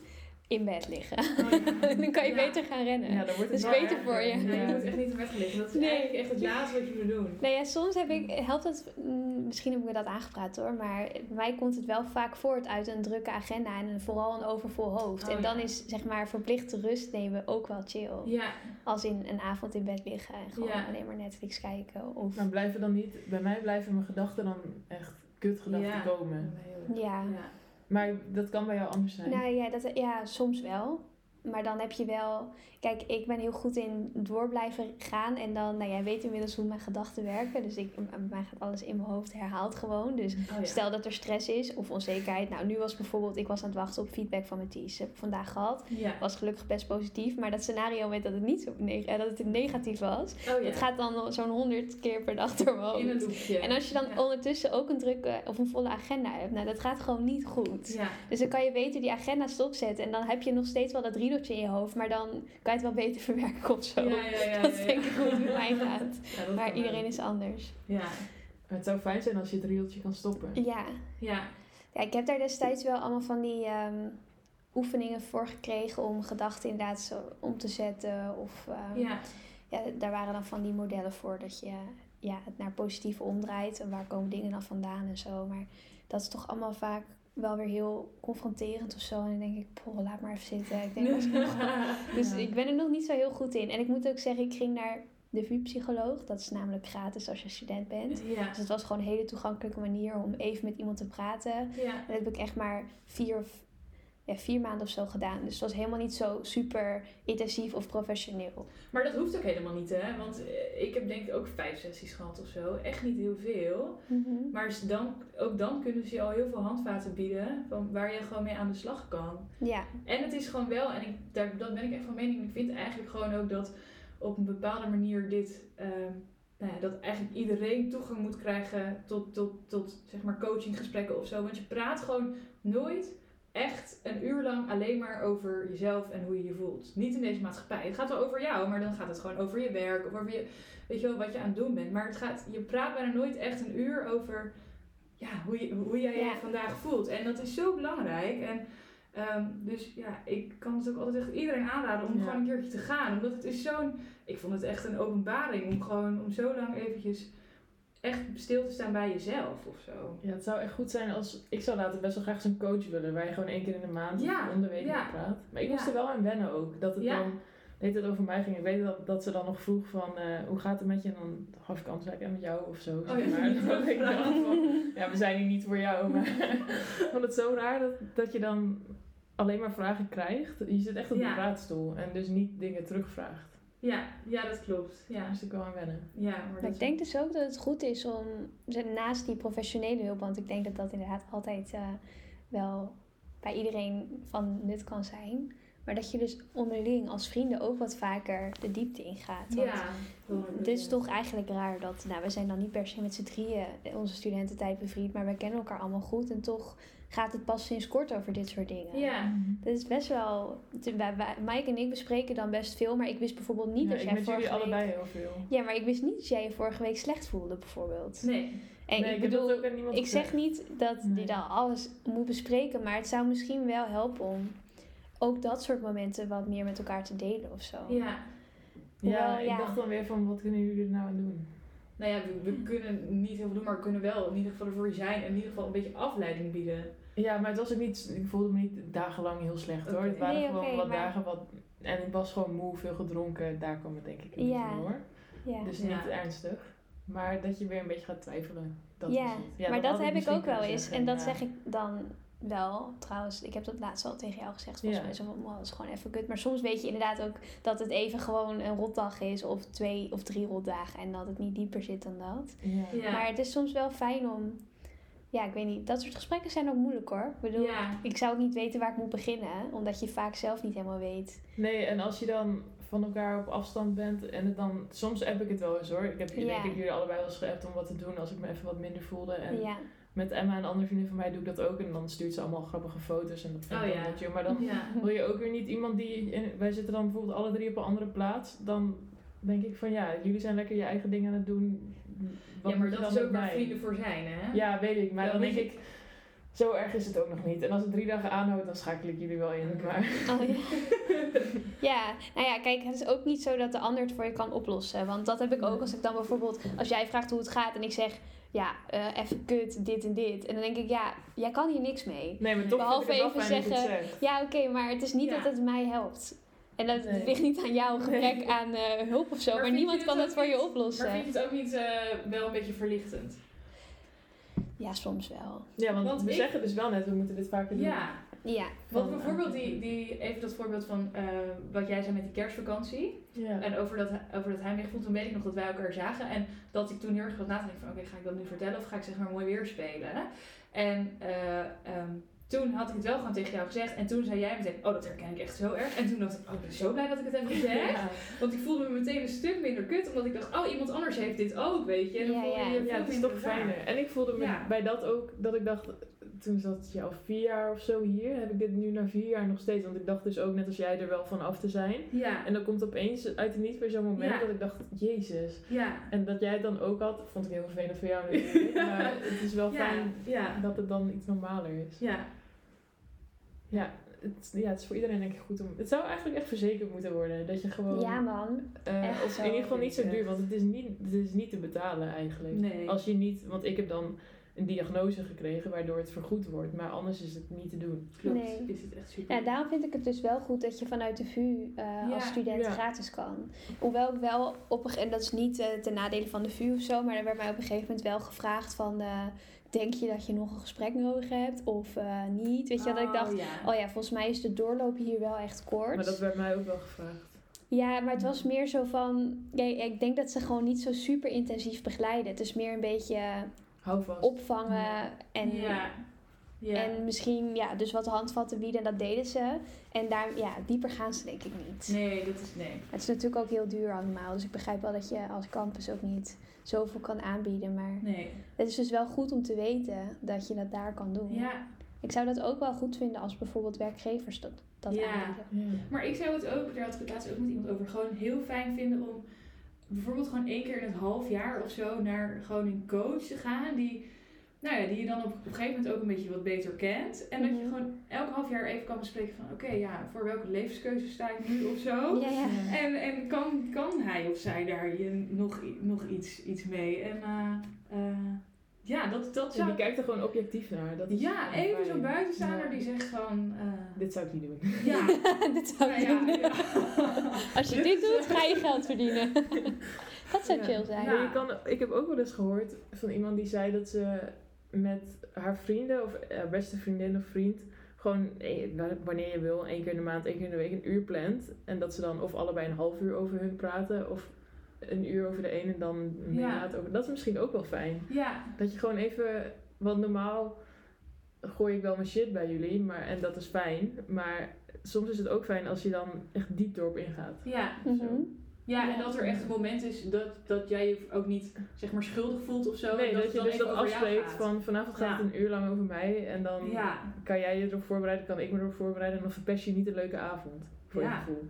in bed liggen. Oh, ja. dan kan je Ja. beter gaan rennen. Ja, dan wordt het Dat is beter erger. voor je. Nee, je moet echt niet in bed gaan liggen. Dat is Nee. eigenlijk echt het laatste wat je moet doen. Nou ja, soms heb ik, helpt het, mm, misschien heb ik me dat aangepraat hoor, maar bij mij komt het wel vaak voort uit een drukke agenda en vooral een overvol hoofd. Oh, en dan ja. is zeg maar verplichte rust nemen ook wel chill. Ja, Als in een avond in bed liggen en gewoon Ja. alleen maar Netflix kijken. Of, Maar blijven dan niet, bij mij blijven mijn gedachten dan echt kutgedachten Ja. komen. ja. ja. Maar dat kan bij jou anders zijn. Nou ja, dat, ja, soms wel. Maar dan heb je wel... Kijk, ik ben heel goed in door blijven gaan. En dan, nou jij weet inmiddels hoe mijn gedachten werken. Dus ik, bij mij gaat alles in mijn hoofd herhaald gewoon. Dus Oh, ja. stel dat er stress is of onzekerheid. Nou, nu was bijvoorbeeld... Ik was aan het wachten op feedback van mijn teams. Heb ik vandaag gehad. Ja. Was gelukkig best positief. Maar dat scenario met dat het niet zo eh, dat het negatief was. Oh, ja. Dat gaat dan zo'n honderd keer per dag door mijn in een loopje. En als je dan ondertussen ook een drukke of een volle agenda hebt. Nou, dat gaat gewoon niet goed. Ja. Dus dan kan je beter die agenda stopzetten. En dan heb je nog steeds wel dat riedeltje in je hoofd. Maar dan kan het wel beter verwerken of zo. Ja, ja, ja, dat ja, denk ik hoe het met mij gaat. Maar iedereen is anders. Ja. Maar het zou fijn zijn als je het rieltje kan stoppen. Ja. Ja. ja, ik heb daar destijds wel allemaal van die ehm, oefeningen voor gekregen om gedachten inderdaad zo om te zetten. Of ehm, Ja. ja, daar waren dan van die modellen voor dat je ja, het naar positief omdraait. En waar komen dingen dan vandaan en zo. Maar dat is toch allemaal vaak wel weer heel confronterend of zo. En dan denk ik, poh, laat maar even zitten. Ik denk, Dus Ja. ik ben er nog niet zo heel goed in. En ik moet ook zeggen, ik ging naar de VU-psycholoog. Dat is namelijk gratis als je student bent. Ja. Dus het was gewoon een hele toegankelijke manier om even met iemand te praten. Ja. En dat heb ik echt maar vier, of, ja, vier maanden of zo gedaan. Dus het was helemaal niet zo super intensief of professioneel. Maar dat hoeft ook helemaal niet, hè? Want eh, ik heb denk ik ook vijf sessies gehad of zo. Echt niet heel veel. Maar s- dan, ook dan kunnen ze je al heel veel handvaten bieden van waar je gewoon mee aan de slag kan. Ja, En het is gewoon wel, en ik, daar, dat ben ik echt van mening, ik vind eigenlijk gewoon ook dat op een bepaalde manier dit, ehm, nou ja, dat eigenlijk iedereen toegang moet krijgen tot, tot, tot zeg maar coachinggesprekken of zo. Want je praat gewoon nooit echt een uur lang alleen maar over jezelf en hoe je je voelt. Niet in deze maatschappij. Het gaat wel over jou, maar dan gaat het gewoon over je werk of over je, weet je wel, wat je aan het doen bent. Maar het gaat, je praat bijna nooit echt een uur over ja, hoe, je, hoe jij je Ja. vandaag voelt. En dat is zo belangrijk. En Ehm, dus ja, ik kan het ook altijd echt iedereen aanraden om Ja. gewoon een keertje te gaan. Omdat het is zo'n... Ik vond het echt een openbaring om gewoon om zo lang eventjes echt stil te staan bij jezelf of zo. Ja, het zou echt goed zijn als... Ik zou later best wel graag zo'n coach willen, waar je gewoon één keer in de maand Ja, of om de week ja. mee praat. Maar ik moest er wel aan wennen ook. Dat het dan... Weet het over mij ging. Ik weet dat, dat ze dan nog vroeg van, eh, hoe gaat het met je? En dan gaf ik antwoord, ja, met jou of zo. Oh, zeg maar. ik wel van, ja, we zijn hier niet voor jou. Maar ik vond het zo raar dat, dat je dan alleen maar vragen krijgt. Je zit echt op de praatstoel en dus niet dingen terugvraagt. Ja, ja, dat klopt. Ja, Daar moest ik wel aan wennen. ja maar Maar dat ik denk dus ook dat het goed is om, naast die professionele hulp, want ik denk dat dat inderdaad altijd eh, wel bij iedereen van nut kan zijn. Maar dat je dus onderling als vrienden ook wat vaker de diepte ingaat. Want Ja. het is toch eigenlijk raar dat, nou we zijn dan niet per se met z'n drieën onze studententijd bevriend, maar wij kennen elkaar allemaal goed. En toch gaat het pas sinds kort over dit soort dingen. Ja. Dat is best wel, te- wij, wij- Mike en ik bespreken dan best veel, maar ik wist bijvoorbeeld niet Ja, dat ik jij vorige jullie week... allebei heel veel. Ja, maar ik wist niet dat jij je vorige week slecht voelde, bijvoorbeeld. Nee. En nee, ik bedoel, dat ook aan niemand ik zeg niet dat Nee. je dan alles moet bespreken, maar het zou misschien wel helpen om ook dat soort momenten wat meer met elkaar te delen of zo. Ja. Ja, ik ja. dacht dan weer van, wat kunnen jullie er nou aan doen? Nou ja, we, we kunnen niet heel veel doen, maar we kunnen wel in ieder geval ervoor zijn. En in ieder geval een beetje afleiding bieden. Ja, maar het was ook niet, ik voelde me niet dagenlang heel slecht hoor. Het waren Nee, gewoon wat maar- dagen wat, en ik was gewoon moe, veel gedronken, daar kwam het denk ik een Ja. door. Ja. Dus Ja. niet ernstig. Maar dat je weer een beetje gaat twijfelen. Dat Ja, het. maar dat heb ik ook wel eens. En dat ja. zeg ik dan wel. Trouwens, ik heb dat laatst al tegen jou gezegd. Volgens Ja. mij zo van, "Wow, dat is gewoon even kut. Maar soms weet je inderdaad ook dat het even gewoon een rotdag is. Of twee of drie rotdagen. En dat het niet dieper zit dan dat. Ja. Ja. Maar het is soms wel fijn om... Ja, ik weet niet. Dat soort gesprekken zijn ook moeilijk hoor. Ik bedoel, Ja. ik zou ook niet weten waar ik moet beginnen. Omdat je vaak zelf niet helemaal weet. Nee, en als je dan van elkaar op afstand bent en het dan, soms heb ik het wel eens hoor. Ik heb Ja. denk ik jullie allebei wel eens geappt om wat te doen als ik me even wat minder voelde. En ja. Met Emma, een andere vriendin van mij, doe ik dat ook. En dan stuurt ze allemaal grappige foto's en dat vind ik Oh ja. chill. Maar dan Ja. wil je ook weer niet iemand die, in- wij zitten dan bijvoorbeeld alle drie op een andere plaats. Dan denk ik van ja, jullie zijn lekker je eigen dingen aan het doen. Wat ja, maar dat is ook waar vrienden voor zijn, hè? Ja, weet ik. Maar dan denk ik, zo erg is het ook nog niet. En als het drie dagen aanhoudt, dan schakel ik jullie wel in. Maar Oh, ja. ja, nou ja, kijk, het is ook niet zo dat de ander het voor je kan oplossen. Want dat heb ik ook als ik dan bijvoorbeeld, als jij vraagt hoe het gaat en ik zeg, ja, eh, even kut, dit en dit. En dan denk ik, ja, jij kan hier niks mee. nee, maar toch Behalve even dat zeggen-. Ja, oké, maar het is niet Ja. dat het mij helpt. En dat Nee. ligt niet aan jou, een gebrek Nee. aan eh, hulp of zo. Maar, niemand kan het voor je oplossen. Maar vind je het ook niet eh, wel een beetje verlichtend? Ja, soms wel. Ja, want, Want we ik- zeggen dus wel net, we moeten dit vaker doen. Ja, Ja. want Van, bijvoorbeeld die, die, even dat voorbeeld van eh, wat jij zei met die kerstvakantie. Ja. En over dat, over dat heimweg vond, toen weet ik nog dat wij elkaar zagen. En dat ik toen heel erg wat na te denken van, oké, ga ik dat nu vertellen of ga ik zeg maar mooi weer spelen? En eh, ehm, toen had ik het wel gewoon tegen jou gezegd. En toen zei jij meteen, oh, dat herken ik echt zo erg. En toen dacht ik, oh, ik ben zo blij dat ik het heb gezegd. Ja. Want ik voelde me meteen een stuk minder kut, omdat ik dacht, oh, iemand anders heeft dit ook, weet je. En dan Ja, voel je ja. je Ja, veel het is toch fijner. En ik voelde me Ja. bij dat ook, dat ik dacht, toen zat je al vier jaar of zo hier, heb ik dit nu na vier jaar nog steeds. Want ik dacht dus ook net als jij er wel van af te zijn. Ja, En dan komt opeens uit het niet weer zo'n moment Ja. dat ik dacht, jezus. ja. En dat jij het dan ook had, vond ik heel vervelend voor jou natuurlijk. maar het is wel fijn ja, dat het dan iets normaler is. ja. Ja het, ja, het is voor iedereen denk ik goed om... Het zou eigenlijk echt verzekerd moeten worden. Dat je gewoon... Ja, man. eh, echt of in ieder geval niet zo duur, want het is niet, het is niet te betalen eigenlijk. Nee. Als je niet... Want ik heb dan een diagnose gekregen waardoor het vergoed wordt. Maar anders is het niet te doen. Klopt, Nee. is het echt super. Ja, daarom vind ik het dus wel goed dat je vanuit de VU eh, Ja, als student ja. gratis kan. Hoewel ik wel op een, en dat is niet eh, ten nadele van de VU of zo, maar er werd mij op een gegeven moment wel gevraagd van, eh, denk je dat je nog een gesprek nodig hebt of eh, niet? Weet je, dat ik dacht, ja. oh ja, volgens mij is de doorloop hier wel echt kort. Maar dat werd mij ook wel gevraagd. Ja, maar het was meer zo van, ja, ik denk dat ze gewoon niet zo super intensief begeleiden. Het is meer een beetje. Opvangen en ja. Ja. En misschien, ja, dus wat handvatten bieden, en dat deden ze. En daar, ja, dieper gaan ze denk ik niet. Nee, dat is nee. Het is natuurlijk ook heel duur allemaal. Dus ik begrijp wel dat je als campus ook niet zoveel kan aanbieden. Maar Nee. het is dus wel goed om te weten dat je dat daar kan doen. Ja, Ik zou dat ook wel goed vinden als bijvoorbeeld werkgevers dat, dat Ja. aanbieden. Ja. maar ik zou het ook, daar had ik het laatst ook met iemand over, gewoon heel fijn vinden om bijvoorbeeld gewoon één keer in het half jaar of zo naar gewoon een coach te gaan die, nou ja, die je dan op, op een gegeven moment ook een beetje wat beter kent. En dat je Mhm. gewoon elk half jaar even kan bespreken van, oké, ja, voor welke levenskeuze sta ik nu of zo. Ja, ja. En, en kan, kan hij of zij daar je nog, nog iets, iets mee? En eh, eh, ja, dat, dat En die kijkt er gewoon objectief naar. Dat is Ja, even fijn. zo'n buitenstaander Ja. die zegt van... eh, Dit zou ik niet doen. ja, Dit zou ik nou ja, doen. ja. Als je dit doet, ga je geld verdienen. dat zou Ja. chill zijn. Je kan, ik heb ook wel eens gehoord van iemand die zei dat ze met haar vrienden of haar beste vriendin of vriend gewoon eh, wanneer je wil, één keer in de maand, één keer in de week een uur plant. En dat ze dan of allebei een half uur over hun praten of een uur over de ene en dan een Ja. maand over. Dat is misschien ook wel fijn. ja, Dat je gewoon even, want normaal gooi ik wel mijn shit bij jullie, maar, en dat is fijn. Maar soms is het ook fijn als je dan echt diep erop ingaat. ja. Mhm. Ja, en dat er echt een moment is dat, dat jij je ook niet zeg maar schuldig voelt of zo. Nee, dat, je dus dat afspreekt van vanavond gaat Ja. het een uur lang over mij en dan Ja, kan jij je erop voorbereiden, kan ik me erop voorbereiden en dan verpest je niet een leuke avond. Voor Ja. je gevoel.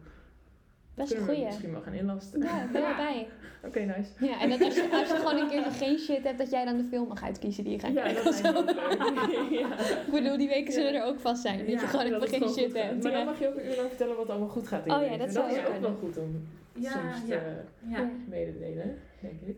Best een goeie. misschien wel gaan inlasten. Ja, ik ben Ja. erbij. Oké, nice. Ja, en dat als je, als je gewoon een keer geen shit hebt, dat jij dan de film mag uitkiezen die je gaat Ja, kijken. dat zo. ja. Ik bedoel, die weken zullen Ja. er ook vast zijn. Dat Ja, je gewoon dat geen shit hebt. Maar ja. dan mag je ook een uur lang vertellen wat allemaal goed gaat in je Oh ja, dat zou is ook wel goed om ja, soms ja. te ja. mededelen, denk ik.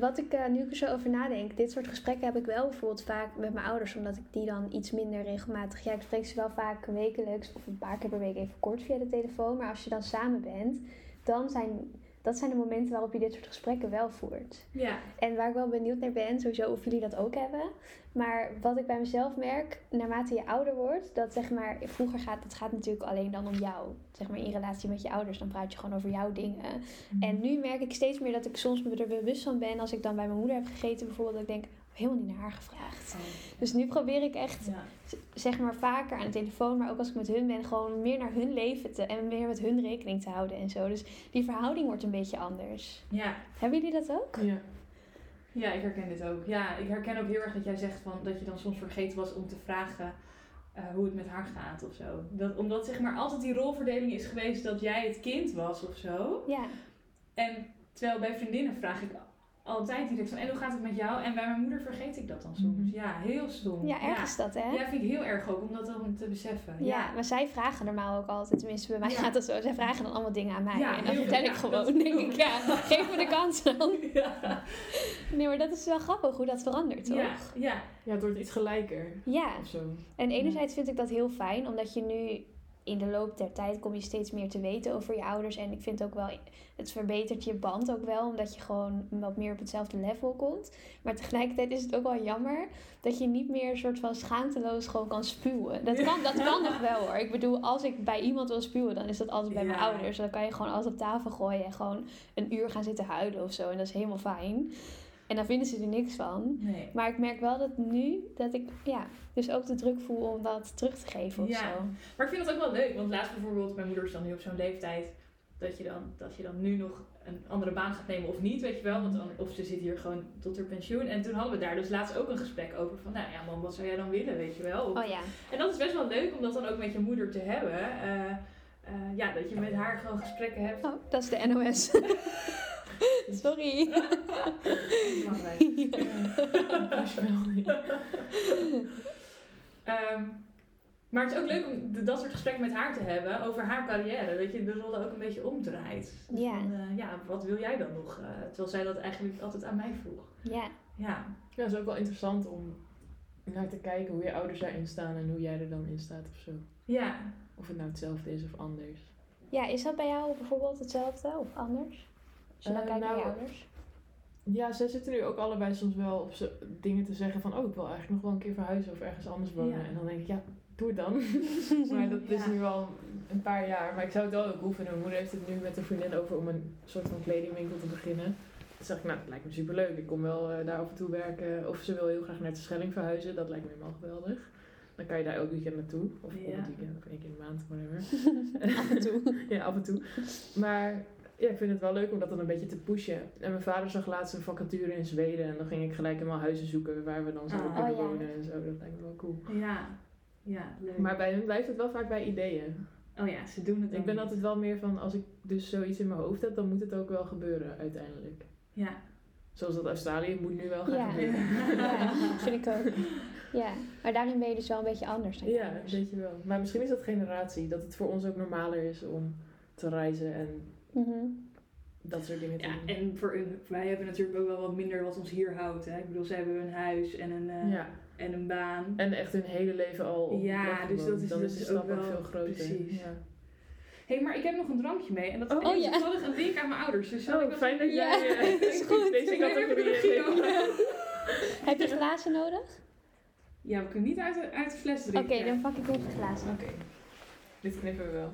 Wat ik eh, nu zo over nadenk, dit soort gesprekken heb ik wel bijvoorbeeld vaak met mijn ouders, omdat ik die dan iets minder regelmatig. Ja, ik spreek ze wel vaak wekelijks of een paar keer per week even kort via de telefoon. Maar als je dan samen bent, dan zijn dat zijn de momenten waarop je dit soort gesprekken wel voert. ja. En waar ik wel benieuwd naar ben, sowieso of jullie dat ook hebben. Maar wat ik bij mezelf merk, naarmate je ouder wordt, dat zeg maar, vroeger gaat het gaat natuurlijk alleen dan om jou. Zeg maar in relatie met je ouders, dan praat je gewoon over jouw dingen. En nu merk ik steeds meer dat ik soms me er bewust van ben als ik dan bij mijn moeder heb gegeten bijvoorbeeld, dat ik denk, helemaal niet naar haar gevraagd. Dus nu probeer ik echt, Ja. zeg maar vaker aan de telefoon, maar ook als ik met hun ben, gewoon meer naar hun leven te en meer met hun rekening te houden en zo. Dus die verhouding wordt een beetje anders. ja. Hebben jullie dat ook? Ja. Ja, ik herken dit ook. Ja, ik herken ook heel erg dat jij zegt van, dat je dan soms vergeten was om te vragen eh, hoe het met haar gaat of zo. Dat, omdat zeg maar altijd die rolverdeling is geweest dat jij het kind was of zo. Ja. En terwijl bij vriendinnen vraag ik altijd direct van, en hoe gaat het met jou? En bij mijn moeder vergeet ik dat dan soms. Mhm. Ja, heel stom. Ja, erg is dat, hè? Ja, vind ik heel erg ook om dat dan te beseffen. Ja, maar zij vragen normaal ook altijd, tenminste bij mij Ja. gaat dat zo. Zij vragen dan allemaal dingen aan mij. Ja, en dan vertel ik Ja, gewoon, dat- denk ik, ja, geef me de kans dan. Ja. Nee, maar dat is wel grappig hoe dat verandert, toch? Ja, ja. Ja, het wordt iets gelijker Ja, of zo. en enerzijds vind ik dat heel fijn, omdat je nu in de loop der tijd kom je steeds meer te weten over je ouders. En ik vind ook wel, het verbetert je band ook wel, omdat je gewoon wat meer op hetzelfde level komt. Maar tegelijkertijd is het ook wel jammer dat je niet meer een soort van schaamteloos gewoon kan spuwen. Dat kan, dat kan nog wel hoor. Ik bedoel, als ik bij iemand wil spuwen, dan is dat altijd bij mijn ouders. Dan kan je gewoon alles op tafel gooien en gewoon een uur gaan zitten huilen of zo. En dat is helemaal fijn. En dan vinden ze er niks van. Nee. Maar ik merk wel dat nu, dat ik ja, dus ook de druk voel om dat terug te geven of Ja. zo. Maar ik vind het ook wel leuk, want laatst bijvoorbeeld, mijn moeder is dan nu op zo'n leeftijd dat je, dan, dat je dan nu nog een andere baan gaat nemen of niet, weet je wel. Want dan, of ze zit hier gewoon tot haar pensioen. En toen hadden we daar dus laatst ook een gesprek over van, nou ja man, wat zou jij dan willen, weet je wel. Of- Oh ja. En dat is best wel leuk om dat dan ook met je moeder te hebben. Eh, eh, ja, dat je met haar gewoon gesprekken hebt. Oh, dat is de NOS. Sorry. Belangrijk. Ehm, maar het is ook leuk om de- dat soort gesprekken met haar te hebben over haar carrière. Dat je de rollen ook een beetje omdraait. Ja. Van, eh, ja, wat wil jij dan nog? Eh, terwijl zij dat eigenlijk altijd aan mij vroeg. Ja. Ja, Ja, het is ook wel interessant om naar te kijken hoe je ouders daarin staan en hoe jij er dan in staat of zo. ja. Of het nou hetzelfde is of anders. ja, is dat bij jou bijvoorbeeld hetzelfde of anders? Je dan Eh, naar je nou, ouders. Ja, zij zitten nu ook allebei soms wel op dingen te zeggen van... Oh, ik wil eigenlijk nog wel een keer verhuizen of ergens anders wonen. Ja. En dan denk ik, ja, doe het dan. maar dat is nu al een paar jaar. Maar ik zou het wel ook hoeven. En mijn moeder heeft het nu met een vriendin over om een soort van kledingwinkel te beginnen. Dan zeg ik, nou, dat lijkt me superleuk. Ik kom wel eh, daar af en toe werken. Of ze wil heel graag naar de Schelling verhuizen. Dat lijkt me helemaal geweldig. Dan kan je daar elk weekend naartoe. Of Ja. het weekend, of één keer in de maand, whatever. Af en toe. ja, af en toe. Maar ja, ik vind het wel leuk om dat dan een beetje te pushen. En mijn vader zag laatst een vacature in Zweden. En dan ging ik gelijk helemaal huizen zoeken waar we dan zouden Ah. kunnen Oh, ja. wonen en zo. Dat lijkt me wel cool. Ja. Ja, leuk. Maar bij hun blijft het wel vaak bij ideeën. oh ja, ze doen het Ik ben niet. altijd wel meer van, als ik dus zoiets in mijn hoofd heb, dan moet het ook wel gebeuren uiteindelijk. Ja. Zoals dat Australië moet nu wel gaan Ja. gebeuren. Ja, vind ik ook. Ja, maar daarin ben je dus wel een beetje anders dan Ja, weet je wel. Maar misschien is dat generatie. Dat het voor ons ook normaler is om te reizen en Mhm. dat soort dingen Ja, doen. en voor hun, wij hebben natuurlijk ook wel wat minder wat ons hier houdt. Hè? Ik bedoel, zij hebben een huis en een, eh, ja. en een baan. En echt hun hele leven al op Ja, dus dat is dan dus is de ook stap ook wel- veel groter. precies. Ja. Hé, hey, maar ik heb nog een drankje mee. En dat is Oh, oh, ja. toevallig een link aan mijn ouders. Dus ik Oh, dat fijn dat jij Ja, eh, is goed. deze Ik de categorie hebt. Heb je glazen nodig? Ja, we kunnen niet uit de, uit de fles Oké, drinken. dan pak ik even glazen. Oké. Dit knippen we wel.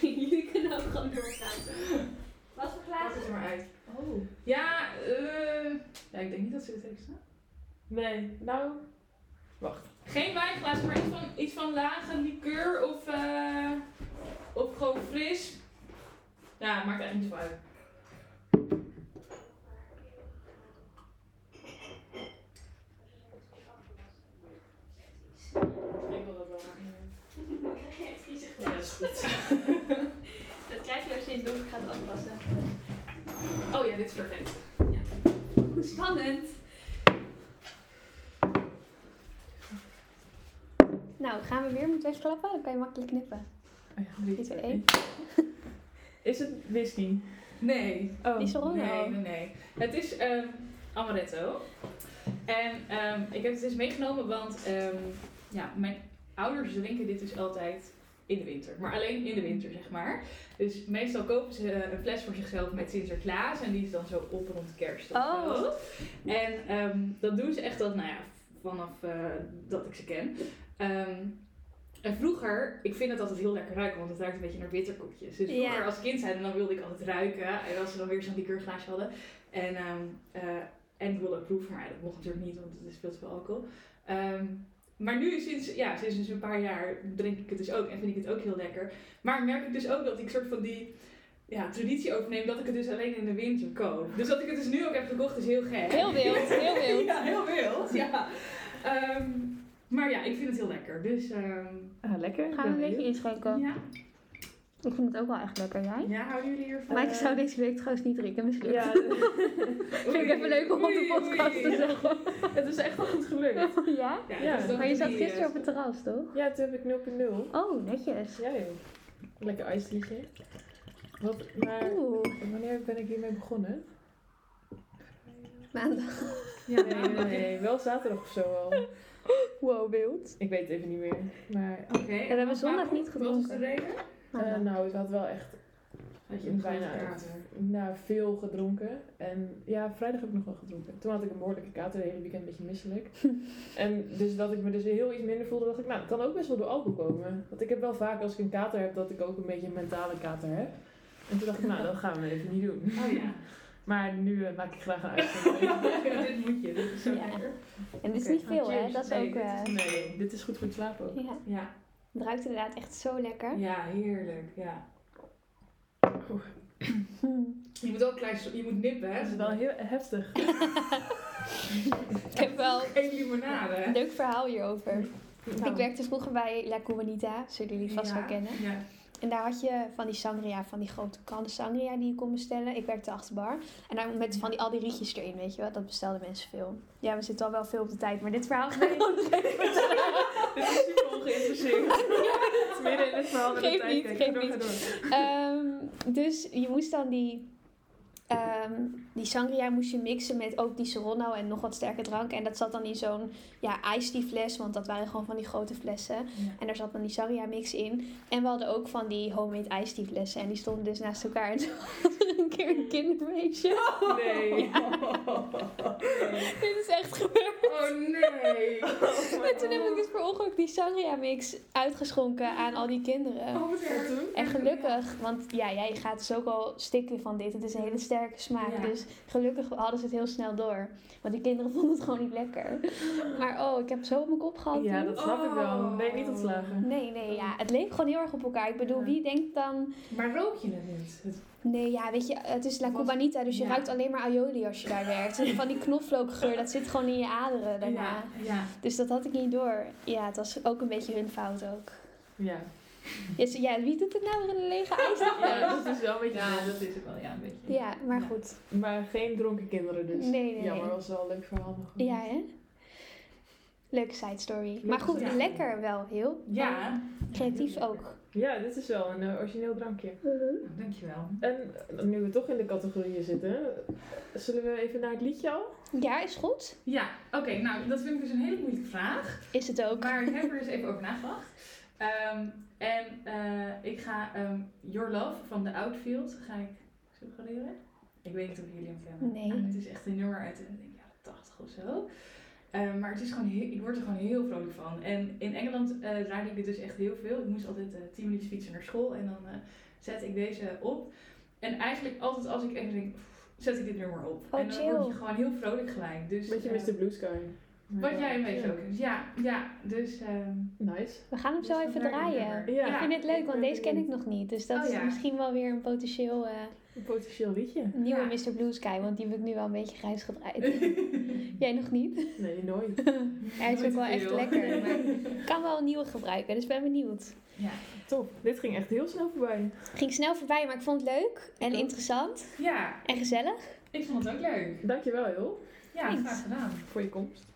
Jullie kunnen ook gewoon doorpraten. Wat voor Laat het er maar uit. Oh. Ja, eh ja, ik denk niet dat ze dit heeft staan. Nee, nou... Wacht. Geen wijnglaas, maar iets van, iets van lage liqueur of, eh, of gewoon fris. Ja, maakt echt niet zo uit. Ik wil dat wel maken. Ja, dat krijg je als je in het donker gaat afwassen. Oh ja, dit is perfect. Spannend. Nou, gaan we weer moeten even klappen? Dan kan je makkelijk knippen. Oh ja, drie, twee, één. Is het whisky? Nee. Oh. Nee, nee, nee. Het is ehm, amaretto. En ehm, ik heb het dus meegenomen, want ehm, ja, mijn ouders drinken dit dus altijd in de winter. Maar alleen in de winter, zeg maar. Dus meestal kopen ze een fles voor zichzelf met Sinterklaas. En die is dan zo op rond kerst Oh. zo. En ehm, dat doen ze echt al, nou ja, vanaf eh, dat ik ze ken. Ehm, en vroeger, ik vind het altijd heel lekker ruiken, want het ruikt een beetje naar bitterkoekjes. Dus vroeger als kind zijn, dan wilde ik altijd ruiken. En als ze dan weer zo'n liqueurglaasje hadden. En, ehm, eh, en ik wilde ook proeven, maar dat mocht natuurlijk niet, want het is veel te veel alcohol. Maar nu, sinds, ja, sinds dus een paar jaar, drink ik het dus ook en vind ik het ook heel lekker. Maar merk ik dus ook dat ik soort van die ja, traditie overneem dat ik het dus alleen in de winter koop. Dus dat ik het dus nu ook heb gekocht is heel gek. Heel wild, heel wild. ja, heel wild, ja. Ehm, maar ja, ik vind het heel lekker. Dus, ehm, Ah, lekker. Gaan we een beetje inschenken? ja. Ik vind het ook wel echt lekker, jij? Ja, houden jullie hiervan? Maar ik zou deze week trouwens niet drinken, mislukt. Ja, vind ik even leuk om op de Oei, podcast te zeggen. het is echt wel goed gelukt. Ja? Ja, Maar je zat gisteren eh, op het terras, toch? Ja, toen heb ik 0.0. Oh, netjes. Ja joh. Lekker ijsliedje. Wat, maar Oeh, wanneer ben ik hiermee begonnen? maandag. Ja, Nee, nee, nee, wel zaterdag of zo al. Wow, wild. Ik weet het even niet meer. Maar Oké. we hebben zondag niet Wat is de gedronken. reden? Eh, nou, ik had wel echt Had je een bijna nou, veel gedronken. En ja, vrijdag heb ik nog wel gedronken. Toen had ik een behoorlijke kater, de hele weekend een beetje misselijk. en dus dat ik me dus heel iets minder voelde, dacht ik, nou, het kan ook best wel door alcohol komen. Want ik heb wel vaak als ik een kater heb, dat ik ook een beetje een mentale kater heb. En toen dacht ik, nou, dat gaan we even niet doen. Oh ja. Maar nu eh, maak ik graag een uitzending. Ja, dit moet je, dit is zo Ja. lekker. En dit is niet veel, nou, hè? Dat is Nee, ook... dit eh, is- Nee, dit is goed voor het slapen ook. ja, Ja, het ruikt inderdaad echt zo lekker. ja, heerlijk. Ja. Je moet ook klein, je moet nippen, hè? Het is wel heel heftig. Ik heb wel Geen limonade, hè? een leuk verhaal hierover. Nou, Ik werkte vroeger bij La Cubanita, zullen jullie vast wel kennen. Ja. En daar had je van die sangria, van die grote kannen sangria die je kon bestellen. Ik werkte achter de bar. En daar met van die al die rietjes erin, weet je wel. Dat bestelden mensen veel. Ja, we zitten al wel veel op de tijd, maar dit verhaal ga ik nog vertellen. Dit is super ongeïnteresseerd. Midden in het verhaal de Geef tijd niet, kijken. geef niet. Ehm, dus je moest dan die, ehm, die sangria moest je mixen met ook die Serrano en nog wat sterke drank. En dat zat dan in zo'n ja, iced tea fles, want dat waren gewoon van die grote flessen. En daar zat dan die sangria mix in. En we hadden ook van die homemade iced tea flessen. En die stonden dus naast elkaar. En toen was er een keer een kinderfeestje. Nee. Dit is echt gebeurd. Oh nee! En toen heb ik dus per ongeluk die sangria mix uitgeschonken aan al die kinderen. Oh, wat erg. En gelukkig, want ja, jij gaat dus ook al stikken van dit. Het is een hele sterke smaak. Ja. Dus gelukkig hadden ze het heel snel door. Want die kinderen vonden het gewoon niet lekker. Maar oh, ik heb zo op mijn kop gehad. Ja, dat snap ik wel. Ben je niet Oh. ontslagen? Nee, nee, ja. Het leek gewoon heel erg op elkaar. Ik bedoel, Ja. wie denkt dan... Maar rook je het niet? Nee, ja, weet je, het is La Cubanita, dus je ja. ruikt alleen maar aioli als je daar werkt. En van die knoflookgeur, dat zit gewoon in je aderen daarna. Ja, ja. Dus dat had ik niet door. Ja, het was ook een beetje hun fout ook. Ja. Ja, ja wie doet het nou weer in een lege ijs? Ja, dat is wel een beetje... Ja, dat is het wel, ja, een beetje. Ja, maar Ja. goed. Maar geen dronken kinderen dus. Nee, nee, Jammer, nee. was wel een leuk verhaal nog. Ja, hè? Leuke side story. Maar goed, lekker wel heel. Ja. Creatief Ja, ook. Ja, dit is wel een eh, origineel drankje. lekker. Nou, dankjewel. En eh, nu we toch in de categorieën zitten, zullen we even naar het liedje al? Ja, is goed. Ja, oké, nou dat vind ik dus een hele moeilijke vraag. Is het ook. Maar ik heb er eens even over nagedacht. Ehm, en eh, ik ga ehm, Your Love van The Outfield ga ik suggereren. Ik weet niet of jullie hem kennen. Nee. Het is echt een nummer uit de jaren 80 of zo. Ehm, maar het is gewoon heel, ik word er gewoon heel vrolijk van. En in Engeland eh draaide ik dit dus echt heel veel. Ik moest altijd eh 10 minuutjes fietsen naar school en dan eh zet ik deze op. En eigenlijk altijd als ik even denk, pff, zet ik dit nummer op. Oh, en dan chill. word je gewoon heel vrolijk gelijk. Dus, Beetje Mr. Blue Sky. Wat jij een beetje Ja. ook is. Ja, ja, dus... ehm, Nice. We gaan hem Dus zo even draaien. Ja. Ik vind het leuk, want deze ken ik nog niet. Dus dat Oh, is misschien wel weer een potentieel eh, Een potentieel liedje. nieuwe Ja. Mr. Blue Sky. Want die heb ik nu wel een beetje grijs gedraaid. Jij nog niet? Nee, nooit. Hij is Nooit ook wel echt lekker. Maar ik kan wel een nieuwe gebruiken, dus ben benieuwd. Ja. Top. Dit ging echt heel snel voorbij. Ging snel voorbij, maar ik vond het leuk en interessant ja, en gezellig. ik vond het ook leuk. Dankjewel, joh, Ja, Thanks. graag gedaan. voor je komst.